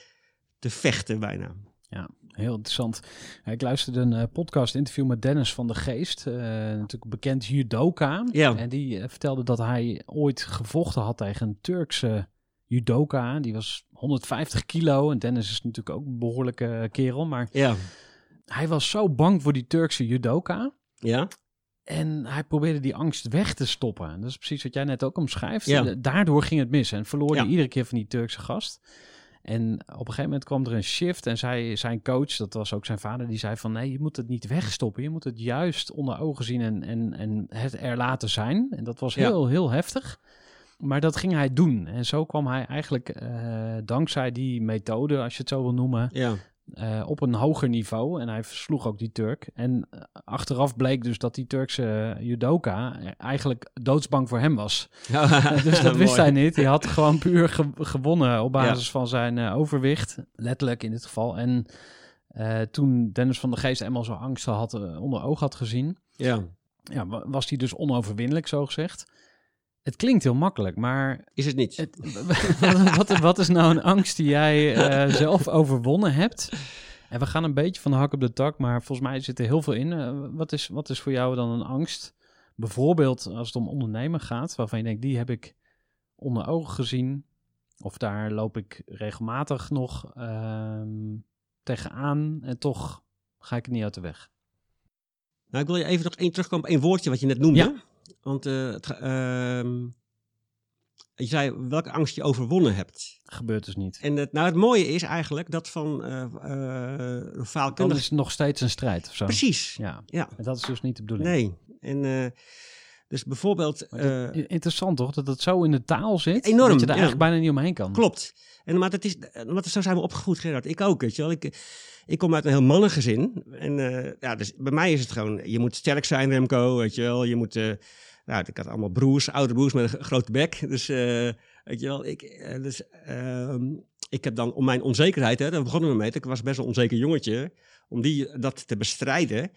te vechten bijna. Ja, heel interessant. Ik luisterde een eh, podcast interview met Dennis van de Geest, natuurlijk bekend judoka. Ja. En die vertelde dat hij ooit gevochten had tegen een Turkse judoka. Die was 150 kilo en Dennis is natuurlijk ook een behoorlijke kerel. Maar Ja. hij was zo bang voor die Turkse judoka. Ja? En hij probeerde die angst weg te stoppen. Dat is precies wat jij net ook omschrijft. Ja. Daardoor ging het mis en verloor Ja. hij iedere keer van die Turkse gast. En op een gegeven moment kwam er een shift en zij, zijn coach, dat was ook zijn vader, die zei van nee, je moet het niet wegstoppen. Je moet het juist onder ogen zien en, en, en het er laten zijn. En dat was Ja. heel, heel heftig. Maar dat ging hij doen. En zo kwam hij eigenlijk eh, dankzij die methode, als je het zo wil noemen, Ja. Eh, op een hoger niveau. En hij versloeg ook die Turk. En eh, achteraf bleek dus dat die Turkse judoka eigenlijk doodsbang voor hem was. dus dat wist hij niet. Hij had gewoon puur ge- gewonnen op basis van zijn eh, overwicht. Letterlijk in dit geval. En eh, toen Dennis van der Geest eenmaal zo'n angst had, eh, onder oog had gezien... Ja. Ja, wa- was hij dus onoverwinnelijk, zo gezegd. Het klinkt heel makkelijk, maar Is het niet? het, wat, wat, wat is nou een angst die jij eh, zelf overwonnen hebt? En we gaan een beetje van de hak op de tak, maar volgens mij zit er heel veel in. Eh, wat, is, wat is voor jou dan een angst? Bijvoorbeeld als het om ondernemen gaat, waarvan je denkt, die heb ik onder ogen gezien. Of daar loop ik regelmatig nog ehm, tegenaan en toch ga ik er niet uit de weg. Nou, ik wil je even nog één terugkomen op één woordje wat je net noemde. Ja. Want eh, het, ehm, je zei welke angst je overwonnen hebt. Gebeurt dus niet. En het, nou, het mooie is eigenlijk dat van eh Dan faalkundig... is het nog steeds een strijd of zo. Precies, Ja, ja. en dat is dus niet de bedoeling. Nee. En eh, dus bijvoorbeeld... Maar eh, Interessant toch, dat het zo in de taal zit, Enorm, dat je er ja. eigenlijk bijna niet omheen kan. Klopt. En, maar dat is, want zo zijn we opgevoed, Gerard. Ik ook, weet je wel. Ik, ik kom uit een heel mannengezin. En eh, ja, dus bij mij is het gewoon, je moet sterk zijn, Remco, weet je wel. Je moet, eh, nou, ik had allemaal broers, oude broers met een grote bek. Dus, weet je wel, ik, dus, ehm, ik heb dan om mijn onzekerheid, hè, daar begonnen we mee. Ik was best wel een onzeker jongetje. Om die, dat te bestrijden,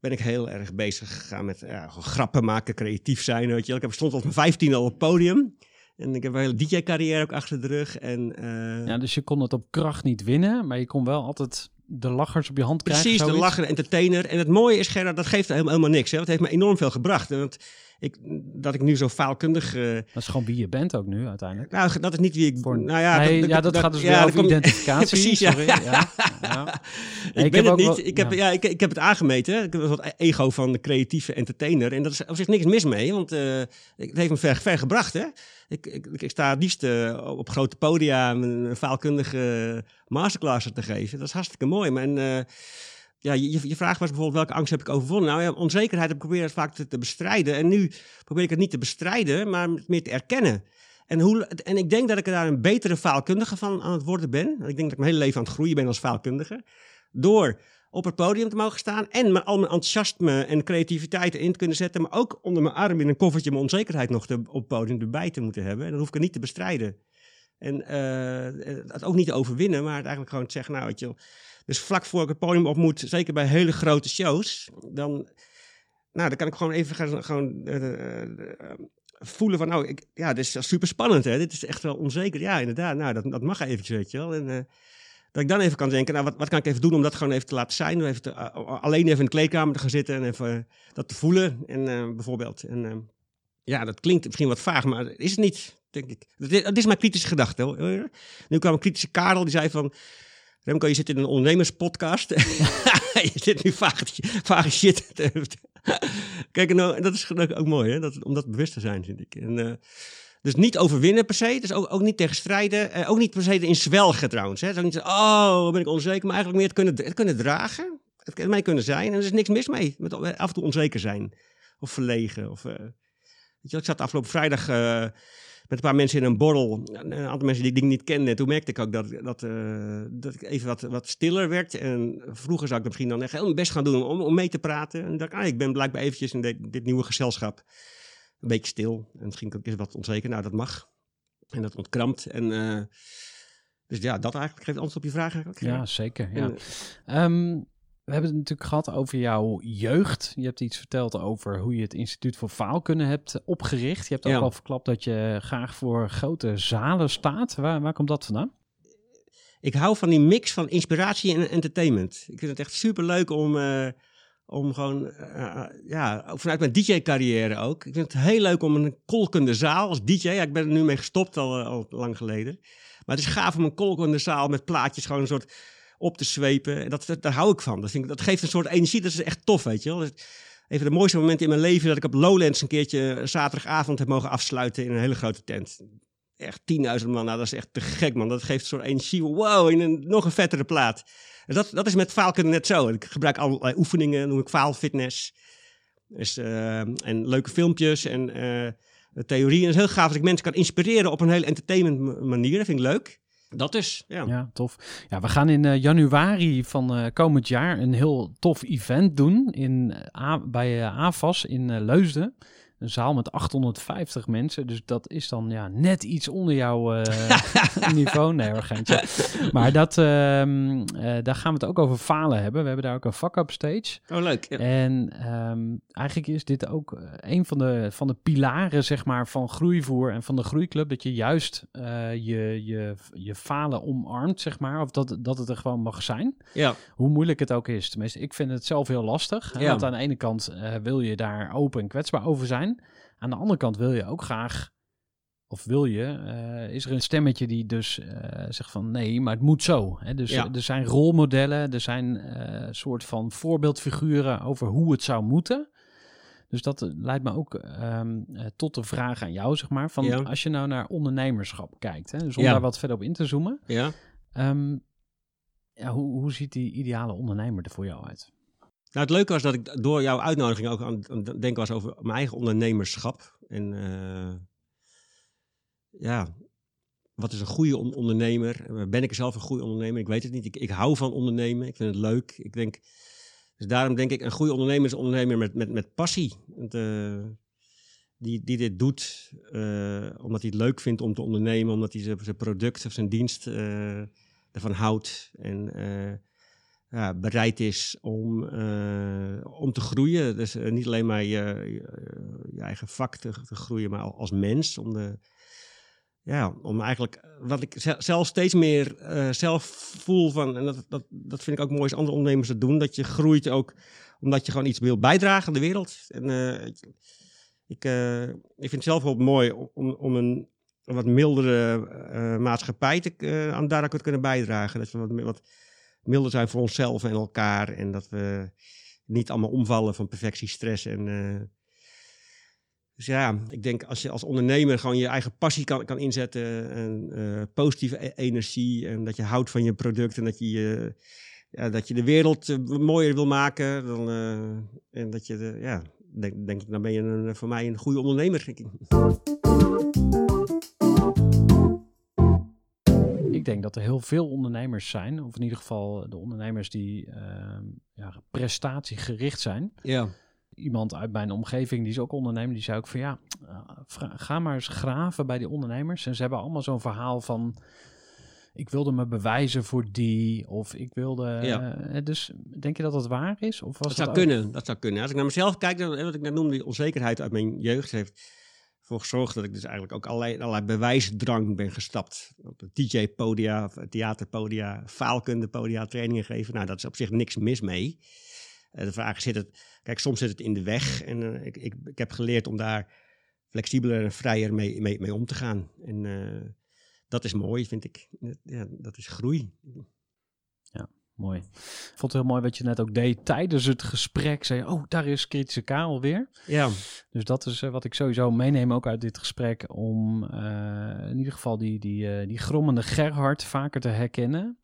ben ik heel erg bezig gegaan met ja, grappen maken, creatief zijn, weet je. Ik heb stond op mijn 15 al op het podium. En ik heb een hele DJ-carrière ook achter de rug. En, eh, Ja, dus je kon het op kracht niet winnen, maar je kon wel altijd de lachers op je hand krijgen. Precies, de lachende entertainer. En het mooie is, Gerard, dat geeft helemaal, helemaal niks. Hè? Dat heeft me enorm veel gebracht. Want ik, dat ik nu zo faalkundig... eh, Dat is gewoon wie je bent ook nu uiteindelijk. nou, dat is niet wie ik... Voor- nou ja, nee, ja, dat, gaat dus weer ja, over dat komt- identificatie. Precies, ja. sorry. Ja, ja. ik, Nee, ik ben het niet. wel- ik, heb, ja. ik, ik heb het aangemeten. Ik heb wat ego van de creatieve entertainer. En dat is op zich niks mis mee, want ik- het heeft me ver, ver gebracht. Hè? Ik, ik, ik sta het liefst eh, op grote podia een, een faalkundige masterclass te geven. Dat is hartstikke mooi. Maar en, ja, je, je vraag was bijvoorbeeld welke angst heb ik overwonnen? Nou ja, onzekerheid heb ik geprobeerd vaak te, bestrijden. En nu probeer ik het niet te bestrijden, maar meer te erkennen. En, hoe, en ik denk dat ik daar een betere faalkundige van aan het worden ben. Ik denk dat ik mijn hele leven aan het groeien ben als faalkundige. Door op het podium te mogen staan en mijn, al mijn enthousiasme en creativiteit erin te kunnen zetten. Maar ook onder mijn arm in een koffertje mijn onzekerheid nog op het podium erbij te moeten hebben. En dan hoef ik het niet te bestrijden. En eh, het ook niet te overwinnen, maar het eigenlijk gewoon te zeggen, nou weet. Dus vlak voor ik het podium op moet, zeker bij hele grote shows, dan, nou, dan kan ik gewoon even gaan, gewoon, eh, eh, voelen van, nou, ik, ja, dit is super spannend, hè. Dit is echt wel onzeker. Ja, inderdaad, nou, dat, dat mag eventjes, weet je wel. En, eh, dat ik dan even kan denken, nou, wat, wat kan ik even doen om dat gewoon even te laten zijn? Even eh, alleen even in de kleedkamer te gaan zitten en even eh, dat te voelen, en, eh, bijvoorbeeld. En eh, ja, dat klinkt misschien wat vaag, maar dat is het niet, denk ik. Dat is, mijn kritische gedachte. Nu kwam een kritische Karel, die zei van... Remco, je zit in een ondernemerspodcast. je zit nu vage, shit. Kijk, nou, dat is ook mooi, hè? Dat, om dat bewust te zijn, vind ik. En, eh, dus niet overwinnen per se, dus ook, ook niet tegen strijden. eh, ook niet per se in zwelgen trouwens. Hè? Niet zo, oh, ben ik onzeker. Maar eigenlijk meer het kunnen, het kunnen dragen. Het kan mij kunnen zijn. En er is niks mis mee. Met af en toe onzeker zijn. Of verlegen. Of, eh, weet je, ik zat afgelopen vrijdag... eh, met een paar mensen in een borrel. Een aantal mensen die ik niet kende. En toen merkte ik ook dat, dat, eh, dat ik even wat, wat stiller werd. En vroeger zou ik misschien dan echt heel mijn best gaan doen om, om mee te praten. En dacht ik, ah, ik ben blijkbaar eventjes in dit, dit nieuwe gezelschap een beetje stil. En misschien ook eens wat onzeker. Nou, dat mag. En dat ontkrampt. En eh, dus ja, dat eigenlijk geeft antwoord op je vraag eigenlijk. Ja, zeker. Ja. En, Ehm, we hebben het natuurlijk gehad over jouw jeugd. Je hebt iets verteld over hoe je het Instituut voor Faalkunde hebt opgericht. Je hebt ook Ja. al verklapt dat je graag voor grote zalen staat. Waar, waar komt dat vandaan? ik hou van die mix van inspiratie en entertainment. Ik vind het echt super leuk om, eh, om gewoon, eh, ja, ook vanuit mijn DJ-carrière ook. Ik vind het heel leuk om een kolkende zaal als DJ. Ja, ik ben er nu mee gestopt al, eh, al lang geleden. Maar het is gaaf om een kolkende zaal met plaatjes gewoon een soort op te zwepen. En Dat, daar hou ik van. Dat, vind ik, dat geeft een soort energie. Dat is echt tof, weet je wel. Van de mooiste momenten in mijn leven dat ik op Lowlands een keertje eh, zaterdagavond heb mogen afsluiten in een hele grote tent. Echt 10.000 man, nou dat is echt te gek man. Dat geeft een soort energie, wow, in een nog een vettere plaat. Dat, dat is met faalkunde net zo. Ik gebruik allerlei oefeningen, noem ik faalfitness. Dus, eh, en leuke filmpjes en uh, theorieën. Het is heel gaaf dat ik mensen kan inspireren op een hele entertainment manier. Dat vind ik leuk. Dat is, ja. Ja, tof. Ja, we gaan in uh, januari van uh, komend jaar een heel tof event doen in, uh, bij AFAS in Leusden. Een zaal met 850 mensen. Dus dat is dan ja, net iets onder jouw uh, niveau. Nee hoor, geintje. Maar dat, uh, uh, daar gaan we het ook over falen hebben. We hebben daar ook een fuck-up stage. Oh, leuk. Ja. En um, eigenlijk is dit ook eh, een van de, van de pilaren zeg maar, van groeivoer en van de groeiclub. Dat je juist uh, je, je, je falen omarmt, zeg maar. Of dat, dat het er gewoon mag zijn. Ja. Hoe moeilijk het ook is. Tenminste, ik vind het zelf heel lastig. Ja. Want aan de ene kant wil je daar open en kwetsbaar over zijn. Aan de andere kant wil je ook graag, of wil je, uh, is er een stemmetje die dus uh, zegt van nee, maar het moet zo. Hè? Dus Ja. er zijn rolmodellen, er zijn uh, soort van voorbeeldfiguren over hoe het zou moeten. Dus dat eh, leidt me ook um, tot de vraag aan jou, zeg maar. Van Ja. als je nou naar ondernemerschap kijkt, hè, dus om Ja. daar wat verder op in te zoomen. Ja. Um, ja, hoe, hoe ziet die ideale ondernemer er voor jou uit? Nou, het leuke was dat ik door jouw uitnodiging ook aan aan het denken was over mijn eigen ondernemerschap. En uh, ja, wat is een goede on ondernemer? Ben ik zelf een goede ondernemer? Ik weet het niet. Ik, ik hou van ondernemen. Ik vind het leuk. Ik denk, dus daarom denk ik, een goede ondernemer is een ondernemer met, met, met passie. Uh, die, die dit doet omdat hij het leuk vindt om te ondernemen, omdat hij zijn product of zijn dienst ervan houdt. En bereid is om, uh, om te groeien. Dus uh, niet alleen maar je, je, je eigen vak te, groeien, maar als mens. Om, de, ja, om eigenlijk, wat ik zelf steeds meer zelf voel van, en dat, dat, dat vind ik ook mooi als andere ondernemers dat doen, dat je groeit ook omdat je gewoon iets wil bijdragen aan de wereld. En ik, ik vind het zelf wel mooi om, om een, wat mildere maatschappij te, aan daar te kunnen bijdragen. Dat we wat, wat milder zijn voor onszelf en elkaar. En dat we niet allemaal omvallen van perfectiestress. En, uh, dus ja, ik denk als je als ondernemer gewoon je eigen passie kan, kan inzetten. En uh, positieve e energie. En dat je houdt van je product. En dat je, ja, dat je de wereld mooier wil maken. Dan, en dat je, de, ja, denk, denk ik, dan ben je voor mij een goede ondernemer. Denk dat er heel veel ondernemers zijn, of in ieder geval de ondernemers die uh, ja, prestatiegericht zijn. Ja. Iemand uit mijn omgeving, die is ook ondernemer, die zei ook van ja, uh, ga maar eens graven bij die ondernemers. En ze hebben allemaal zo'n verhaal van, ik wilde me bewijzen voor die, of ik wilde... Ja. Uh, dus denk je dat dat waar is? Of was dat, zou ook... kunnen, dat zou kunnen. Als ik naar mezelf kijk, dan, wat ik net noemde, die onzekerheid uit mijn jeugd heeft voor gezorgd dat ik dus eigenlijk ook allerlei, allerlei bewijsdrang ben gestapt. Op DJ-podia, theaterpodia, faalkunde-podia, trainingen geven. Nou, dat is op zich niks mis mee. Uh, de vraag is, zit het... Kijk, soms zit het in de weg. En uh, ik, ik, ik heb geleerd om daar flexibeler en vrijer mee, mee, mee om te gaan. En uh, dat is mooi, vind ik. Ja, dat is groei. Mooi. Ik vond het heel mooi wat je net ook deed tijdens het gesprek. Zei oh, daar is kritische Karel weer. Ja. Dus dat is uh, wat ik sowieso meeneem ook uit dit gesprek. Om uh, in ieder geval die, die, uh, die grommende Gerhard vaker te herkennen.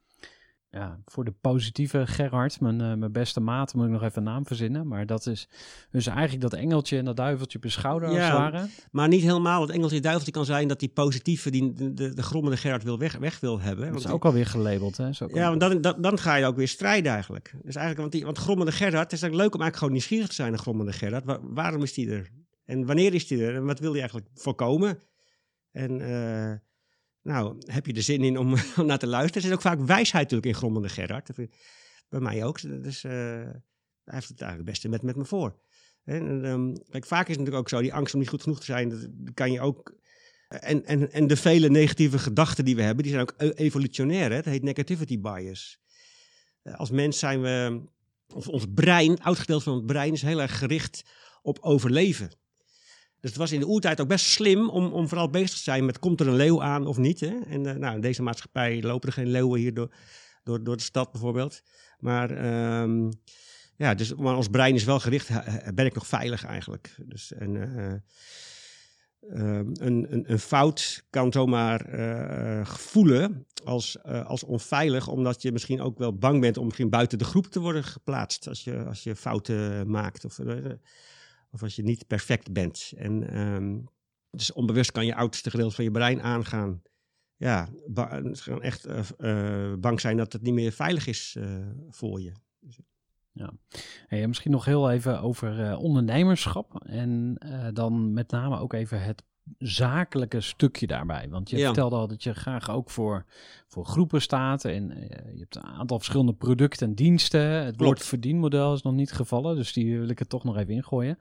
Ja, voor de positieve Gerhard, mijn, uh, mijn beste maat, moet ik nog even een naam verzinnen. Maar dat is dus eigenlijk dat engeltje en dat duiveltje op je schouder ja, als het ware. Maar niet helemaal. Het engeltje en duiveltje kan zijn dat die positieve, die, de, de, de grommende Gerhard wil weg, weg wil hebben. Dat is ook alweer gelabeld, hè? Zo ja, want dan, dan, dan, ga je ook weer strijden eigenlijk. Dus eigenlijk, want, die, want grommende Gerhard, het is eigenlijk leuk om eigenlijk gewoon nieuwsgierig te zijn naar grommende Gerhard. Waar, waarom is die er? En wanneer is die er? En wat wil hij eigenlijk voorkomen? En... Uh, nou, heb je er zin in om, naar te luisteren? Er zit ook vaak wijsheid natuurlijk in grommende Gerard. Bij mij ook. Dus uh, hij heeft het eigenlijk het beste met, met me voor. En, um, kijk, vaak is het natuurlijk ook zo, die angst om niet goed genoeg te zijn, dat kan je ook... En, en, en de vele negatieve gedachten die we hebben, die zijn ook evolutionair. Hè? Het heet negativity bias. Als mens zijn we... Of ons brein, oud gedeelte van het brein, is heel erg gericht op overleven. Dus het was in de oertijd ook best slim om, om vooral bezig te zijn met komt er een leeuw aan of niet. Hè? En uh, nou, in deze maatschappij lopen er geen leeuwen hier door, door, door de stad bijvoorbeeld. Maar um, ja, dus maar ons brein is wel gericht, eh, eh, ben ik nog veilig eigenlijk? Dus, en, eh, ehm, een, een, fout kan zomaar eh, voelen als, eh, als onveilig, omdat je misschien ook wel bang bent om misschien buiten de groep te worden geplaatst als je, als je fouten maakt of, eh, of als je niet perfect bent. En ehm, dus onbewust kan je oudste gedeelte van je brein aangaan. Ja, gaan echt eh, eh, bang zijn dat het niet meer veilig is eh, voor je. Hey, en misschien nog heel even over ondernemerschap. En dan met name ook even het zakelijke stukje daarbij. Want je Ja. vertelde al dat je graag ook voor, voor groepen staat. En eh, je hebt een aantal verschillende producten en diensten. Het woord verdienmodel is nog niet gevallen. Dus die wil ik er toch nog even ingooien.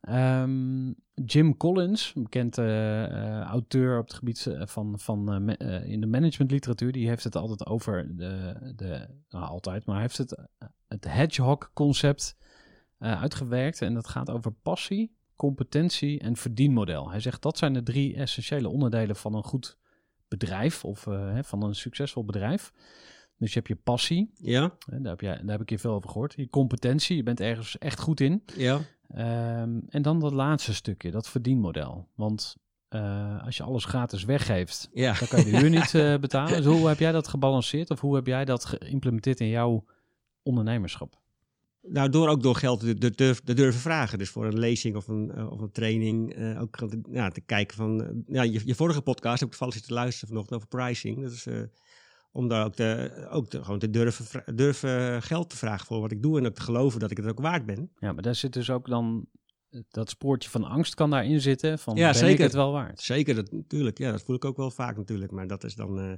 Ehm, Jim Collins, een bekend eh, auteur op het gebied eh, van, van in de managementliteratuur, die heeft het altijd over de, de nou, altijd, maar hij heeft het, het hedgehog-concept eh, uitgewerkt. En dat gaat over passie, competentie en verdienmodel. Hij zegt dat zijn de drie essentiële onderdelen van een goed bedrijf of eh, van een succesvol bedrijf. Dus je hebt je passie, Ja, daar heb, jij, daar heb ik je veel over gehoord. Je competentie, je bent ergens echt goed in. ja. Ehm, en dan dat laatste stukje, dat verdienmodel. Want eh, als je alles gratis weggeeft, ja. dan kan je de huur niet eh, betalen. Dus hoe heb jij dat gebalanceerd of hoe heb jij dat geïmplementeerd in jouw ondernemerschap? Nou, door ook door geld te, te, te- durven vragen. Dus voor een lezing of een, eh, of een training. eh, ook ja, te kijken van. eh, ja, je, je vorige podcast heb ik toevallig zitten luisteren vanochtend over pricing. Dat is om daar ook, te, ook te, gewoon te durven, durven geld te vragen voor wat ik doe. En ook te geloven dat ik het ook waard ben. Ja, maar daar zit dus ook dan dat spoortje van angst kan daarin zitten. Van Ja, ben ik zeker. het wel waard? Zeker, dat, natuurlijk. Ja, dat voel ik ook wel vaak natuurlijk. Maar dat is dan. eh,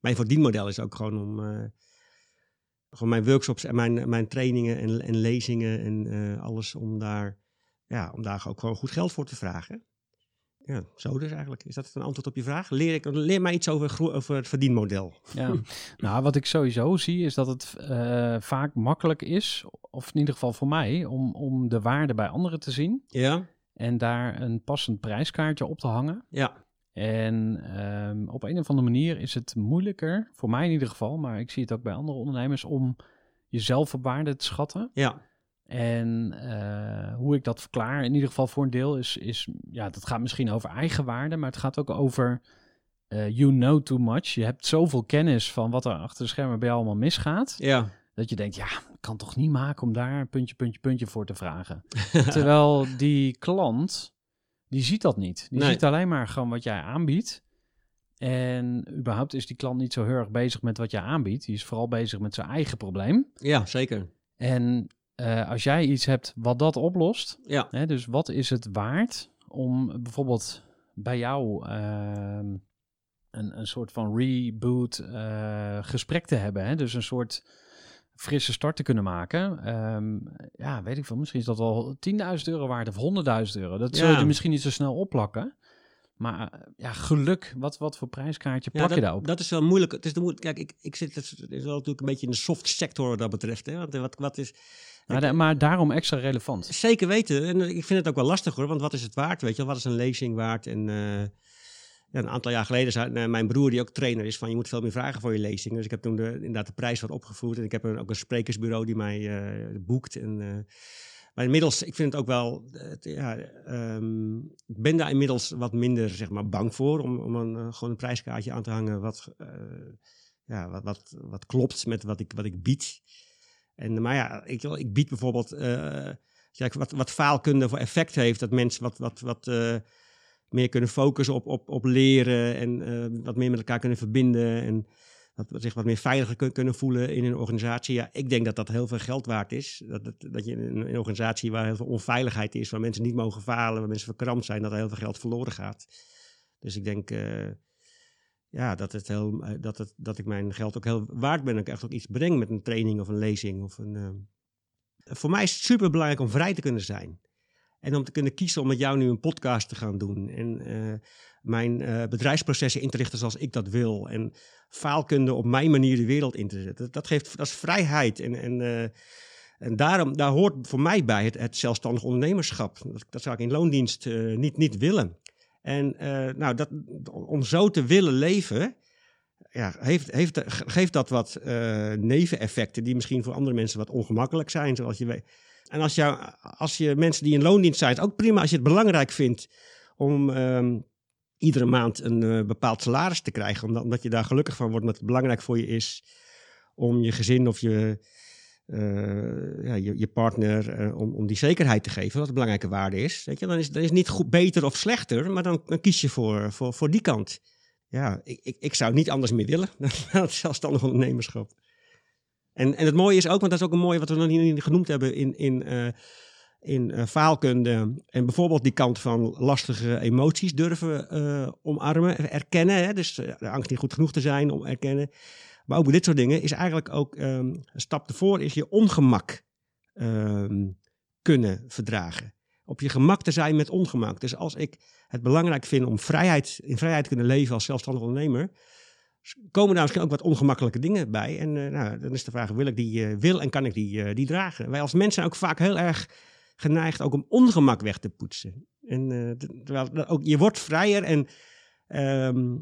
mijn verdienmodel is ook gewoon om. Gewoon mijn workshops en mijn, mijn trainingen en, en lezingen en eh, alles om daar. Ja, om daar ook gewoon goed geld voor te vragen. Ja, zo dus eigenlijk. Is dat een antwoord op je vraag? Leer, ik, leer mij iets over, over het verdienmodel. Ja. nou, wat ik sowieso zie is dat het eh, vaak makkelijk is, of in ieder geval voor mij, om, om de waarde bij anderen te zien Ja, en daar een passend prijskaartje op te hangen. ja, En ehm, op een of andere manier is het moeilijker, voor mij in ieder geval, maar ik zie het ook bij andere ondernemers, om jezelf op waarde te schatten. ja, En eh, hoe ik dat verklaar, in ieder geval voor een deel, is, is ja, dat gaat misschien over eigenwaarde, maar het gaat ook over eh, you know too much. Je hebt zoveel kennis van wat er achter de schermen bij jou allemaal misgaat, ja. dat je denkt, ja, ik kan toch niet maken om daar puntje, puntje, puntje voor te vragen. Terwijl die klant, die ziet dat niet. Die Nee. ziet alleen maar gewoon wat jij aanbiedt. En überhaupt is die klant niet zo heel erg bezig met wat jij aanbiedt. Die is vooral bezig met zijn eigen probleem. ja, zeker. En eh, als jij iets hebt wat dat oplost, Ja, hè, dus wat is het waard om bijvoorbeeld bij jou ehm, een, een soort van reboot eh, gesprek te hebben? Hè? Dus een soort frisse start te kunnen maken. Ehm, ja, weet ik veel. Misschien is dat wel 10.000 euro waard of 100.000 euro. Dat zul Ja. je misschien niet zo snel opplakken. Maar eh, ja, geluk, wat, wat voor prijskaartje ja plak dat, je daarop? dat is wel moeilijk. Het is de moe- Kijk, ik, ik zit het is wel natuurlijk een beetje in de soft sector wat dat betreft. Hè? Want eh, wat, wat is, maar, da- maar daarom extra relevant. Zeker weten. En ik vind het ook wel lastig hoor, want wat is het waard? Weet je, wat is een lezing waard? En eh, ja, een aantal jaar geleden zei eh, mijn broer, die ook trainer is, van je moet veel meer vragen voor je lezing. Dus ik heb toen de, inderdaad de prijs wat opgevoerd. En ik heb een, ook een sprekersbureau die mij eh, boekt. En, eh, maar inmiddels, ik vind het ook wel, ja, ehm, ik ben daar inmiddels wat minder zeg maar, bang voor om, om een, gewoon een prijskaartje aan te hangen wat, ja, wat, wat, wat klopt met wat ik, wat ik bied. En, maar ja, ik, ik bied bijvoorbeeld wat, wat faalkunde voor effect heeft. Dat mensen wat, wat, wat meer kunnen focussen op, op, op leren en eh, wat meer met elkaar kunnen verbinden. En wat zich wat meer veiliger kun- kunnen voelen in een organisatie. Ja, ik denk dat dat heel veel geld waard is. Dat, dat, dat je in een, organisatie waar heel veel onveiligheid is, waar mensen niet mogen falen, waar mensen verkrampt zijn, dat er heel veel geld verloren gaat. Dus ik denk eh, ja, dat, het heel, eh, dat, het, dat ik mijn geld ook heel waard ben. Dat ik echt ook iets breng met een training of een lezing. Of een, Voor mij is het super belangrijk om vrij te kunnen zijn. En om te kunnen kiezen om met jou nu een podcast te gaan doen. En eh, mijn eh, bedrijfsprocessen in te richten zoals ik dat wil. En faalkunde op mijn manier de wereld in te zetten. Dat, geeft, dat is vrijheid. En, en, eh, en daarom, daar hoort voor mij bij het, het zelfstandig ondernemerschap. Dat, dat zou ik in loondienst niet, niet willen. En nou, dat, om zo te willen leven, ja, heeft, heeft, geeft dat wat neveneffecten die misschien voor andere mensen wat ongemakkelijk zijn, zoals je weet. En als, jou, als je mensen die in loondienst zijn, ook prima als je het belangrijk vindt om ehm, iedere maand een eh, bepaald salaris te krijgen, omdat, omdat je daar gelukkig van wordt, omdat het belangrijk voor je is om je gezin of je, eh, ja, je, je partner, eh, om, om die zekerheid te geven, wat een belangrijke waarde is. Weet je, dan is dan is niet goed, beter of slechter, maar dan, dan kies je voor, voor, voor die kant. Ja, ik, ik, ik zou niet anders meer willen dan zelfstandig ondernemerschap. En, en het mooie is ook, want dat is ook een mooie wat we nog niet genoemd hebben in, in, eh, in eh, faalkunde. En bijvoorbeeld die kant van lastige emoties durven eh, omarmen, erkennen. Hè? Dus de angst niet goed genoeg te zijn om erkennen. Maar ook bij dit soort dingen is eigenlijk ook ehm, een stap ervoor is je ongemak ehm, kunnen verdragen. Op je gemak te zijn met ongemak. Dus als ik het belangrijk vind om vrijheid, in vrijheid te kunnen leven als zelfstandig ondernemer, komen daar misschien ook wat ongemakkelijke dingen bij. En eh, nou, dan is de vraag, wil ik die, eh, wil en kan ik die, eh, die dragen? Wij als mensen zijn ook vaak heel erg geneigd ook om ongemak weg te poetsen. En terwijl ook, je wordt vrijer en ehm,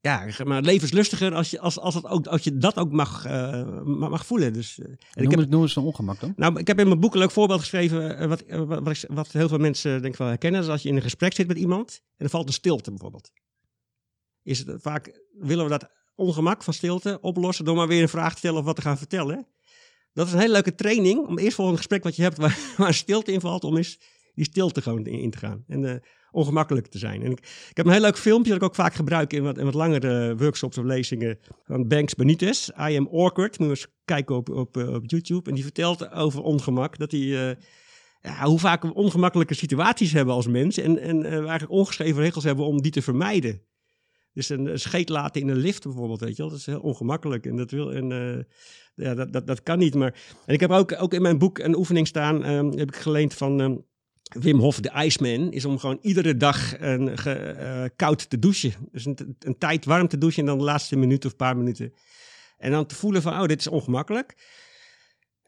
ja, maar levenslustiger als je, als, als, het ook, als je dat ook mag, mag, voelen. Dus, en ik Noem, heb, het, noem eens een ongemak dan. nou, ik heb in mijn boek een leuk voorbeeld geschreven, wat, wat, wat, heel veel mensen denk ik wel herkennen. Dat als je in een gesprek zit met iemand en er valt een stilte bijvoorbeeld. Is het vaak, willen we dat ongemak van stilte oplossen door maar weer een vraag te stellen of wat te gaan vertellen. Dat is een hele leuke training om eerst voor een gesprek wat je hebt waar, stilte in valt, om eens die stilte gewoon in, te gaan. En eh, ongemakkelijk te zijn. En ik, ik heb een heel leuk filmpje dat ik ook vaak gebruik in wat, in wat langere workshops of lezingen van Banks Benitez. I am awkward. Moet eens kijken op, op, eh, op YouTube. En die vertelt over ongemak. Dat hij, eh, ja, hoe vaak we ongemakkelijke situaties hebben als mens. En, en we eigenlijk ongeschreven regels hebben om die te vermijden. Dus een, scheet laten in een lift bijvoorbeeld, weet je wel. Dat is heel ongemakkelijk. En dat, wil, eh, ja, dat, dat, dat kan niet. Maar, en ik heb ook, ook in mijn boek een oefening staan. ehm, heb ik geleend van ehm, Wim Hof, de Iceman. Is om gewoon iedere dag een, eh, koud te douchen. Dus een, een tijd warm te douchen en dan de laatste minuut of paar minuten. En dan te voelen van, oh, dit is ongemakkelijk.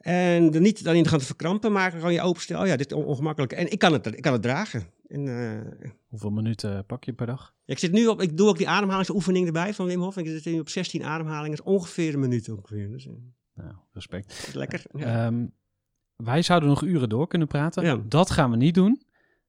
En er niet dan in te gaan verkrampen, maar gewoon je openstellen. Oh ja, dit is on- ongemakkelijk. En ik kan het, ik kan het dragen. En, eh, Hoeveel minuten pak je per dag? ik zit nu op, ik doe ook die ademhalingsoefening erbij van Wim Hof. Ik zit nu op 16 ademhalingen, ongeveer een minuut ongeveer. Dus eh, Nou, respect. lekker. Ja. Ehm, wij zouden nog uren door kunnen praten. Ja. Dat gaan we niet doen.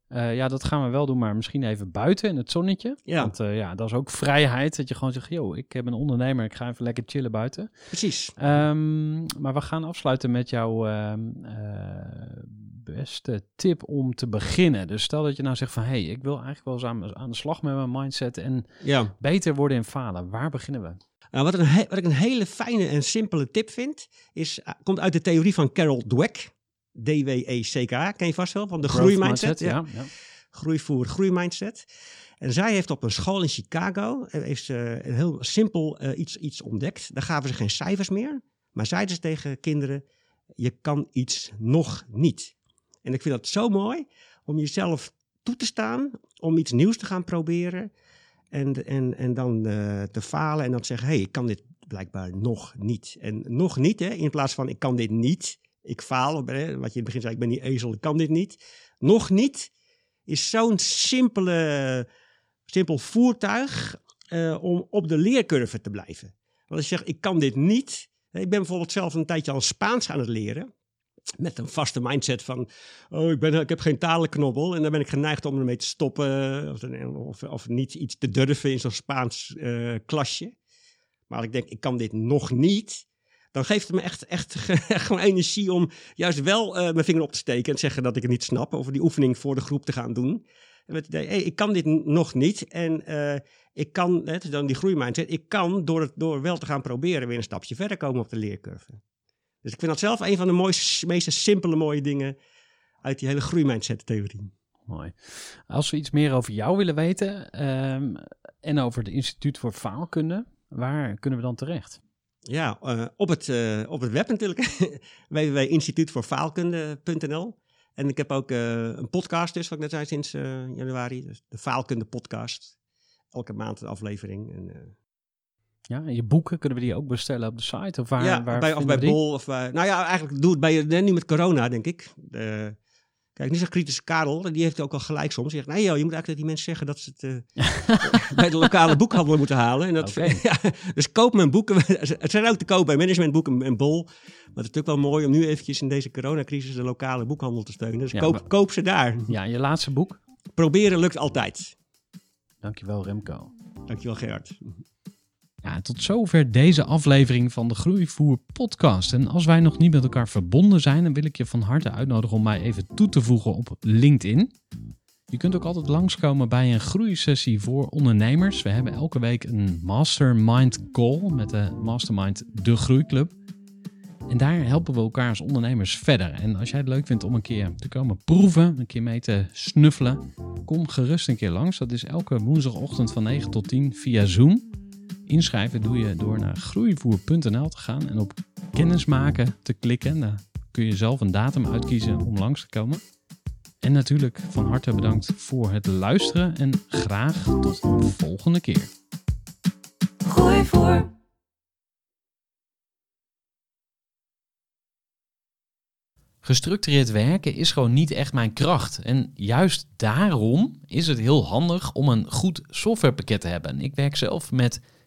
Eh, ja, dat gaan we wel doen, maar misschien even buiten in het zonnetje. Ja. Want eh, ja, dat is ook vrijheid. Dat je gewoon zegt, joh, ik ben een ondernemer, ik ga even lekker chillen buiten. Precies. Ehm, maar we gaan afsluiten met jouw ehm, eh, beste tip om te beginnen. Dus stel dat je nou zegt van, hé, hey, ik wil eigenlijk wel eens aan, aan de slag met mijn mindset en Ja. beter worden in falen. Waar beginnen we? Nou, wat, een wat ik een hele fijne en simpele tip vind, is, komt uit de theorie van Carol Dweck. D-W-E-C-K, ken je vast wel, van de Growth groeimindset. mindset, Ja. ja. Groeivoer, groeimindset. En zij heeft op een school in Chicago eh, heeft ze een heel simpel eh, iets, iets ontdekt. Daar gaven ze geen cijfers meer, maar zeiden ze tegen kinderen, je kan iets nog niet. En ik vind dat zo mooi om jezelf toe te staan, om iets nieuws te gaan proberen. En, en, en dan eh, te falen en dan te zeggen, hé, hey, ik kan dit blijkbaar nog niet. En nog niet, hè, in plaats van ik kan dit niet, ik faal, wat je in het begin zei, ik ben die ezel, ik kan dit niet. Nog niet is zo'n simpele, simpel voertuig eh, om op de leercurve te blijven. Want als je zegt, ik kan dit niet. Ik ben bijvoorbeeld zelf een tijdje al Spaans aan het leren. Met een vaste mindset van, oh, ik, ben, ik heb geen talenknobbel. En dan ben ik geneigd om ermee te stoppen. Of, of, of niet iets te durven in zo'n Spaans eh, klasje. Maar ik denk, ik kan dit nog niet. Dan geeft het me echt, echt gewoon energie om juist wel eh, mijn vinger op te steken. En zeggen dat ik het niet snap. Of die oefening voor de groep te gaan doen. En met het idee, hey, ik kan dit nog niet. En eh, ik kan, dan die groeimindset. Ik kan door, het, door wel te gaan proberen weer een stapje verder komen op de leercurve. Dus ik vind dat zelf een van de mooiste, meest simpele mooie dingen uit die hele groeimindset-theorie. Mooi. Als we iets meer over jou willen weten ehm, en over het Instituut voor Faalkunde, waar kunnen we dan terecht? Ja, eh, op, het, eh, op het web natuurlijk. www.instituutvoorfaalkunde.nl En ik heb ook eh, een podcast dus, wat ik net zei, sinds januari. Dus de Faalkunde podcast. Elke maand een aflevering. En, Ja, en je boeken, kunnen we die ook bestellen op de site? Of waar, ja, waar bij, of bij? Bol. Of bij, nou ja, eigenlijk doe het bij, nu met corona, denk ik. Kijk, nu zegt kritische Karel, en die heeft ook al gelijk soms. Die zegt, nee joh, je moet eigenlijk dat die mensen zeggen dat ze het eh, bij de lokale boekhandel moeten halen. En dat, ja, dus koop mijn boeken. Het zijn ook te koop bij managementboeken en bol. Maar het is natuurlijk wel mooi om nu eventjes in deze coronacrisis de lokale boekhandel te steunen. Dus Ja, koop, maar- koop ze daar. Ja, je laatste boek. Proberen lukt altijd. Dankjewel Remco. Dankjewel Gerard. Ja, tot zover deze aflevering van de Groeivoer podcast. En als wij nog niet met elkaar verbonden zijn, dan wil ik je van harte uitnodigen om mij even toe te voegen op LinkedIn. Je kunt ook altijd langskomen bij een groeisessie voor ondernemers. We hebben elke week een mastermind call met de Mastermind De Groeiclub. En daar helpen we elkaar als ondernemers verder. En als jij het leuk vindt om een keer te komen proeven, een keer mee te snuffelen, kom gerust een keer langs. Dat is elke woensdagochtend van 9 tot 10 via Zoom. Inschrijven doe je door naar groeivoer.nl te gaan en op kennismaken te klikken. En dan kun je zelf een datum uitkiezen om langs te komen. En natuurlijk van harte bedankt voor het luisteren en graag tot de volgende keer. Gooi voor. Gestructureerd werken is gewoon niet echt mijn kracht. En juist daarom is het heel handig om een goed softwarepakket te hebben. Ik werk zelf met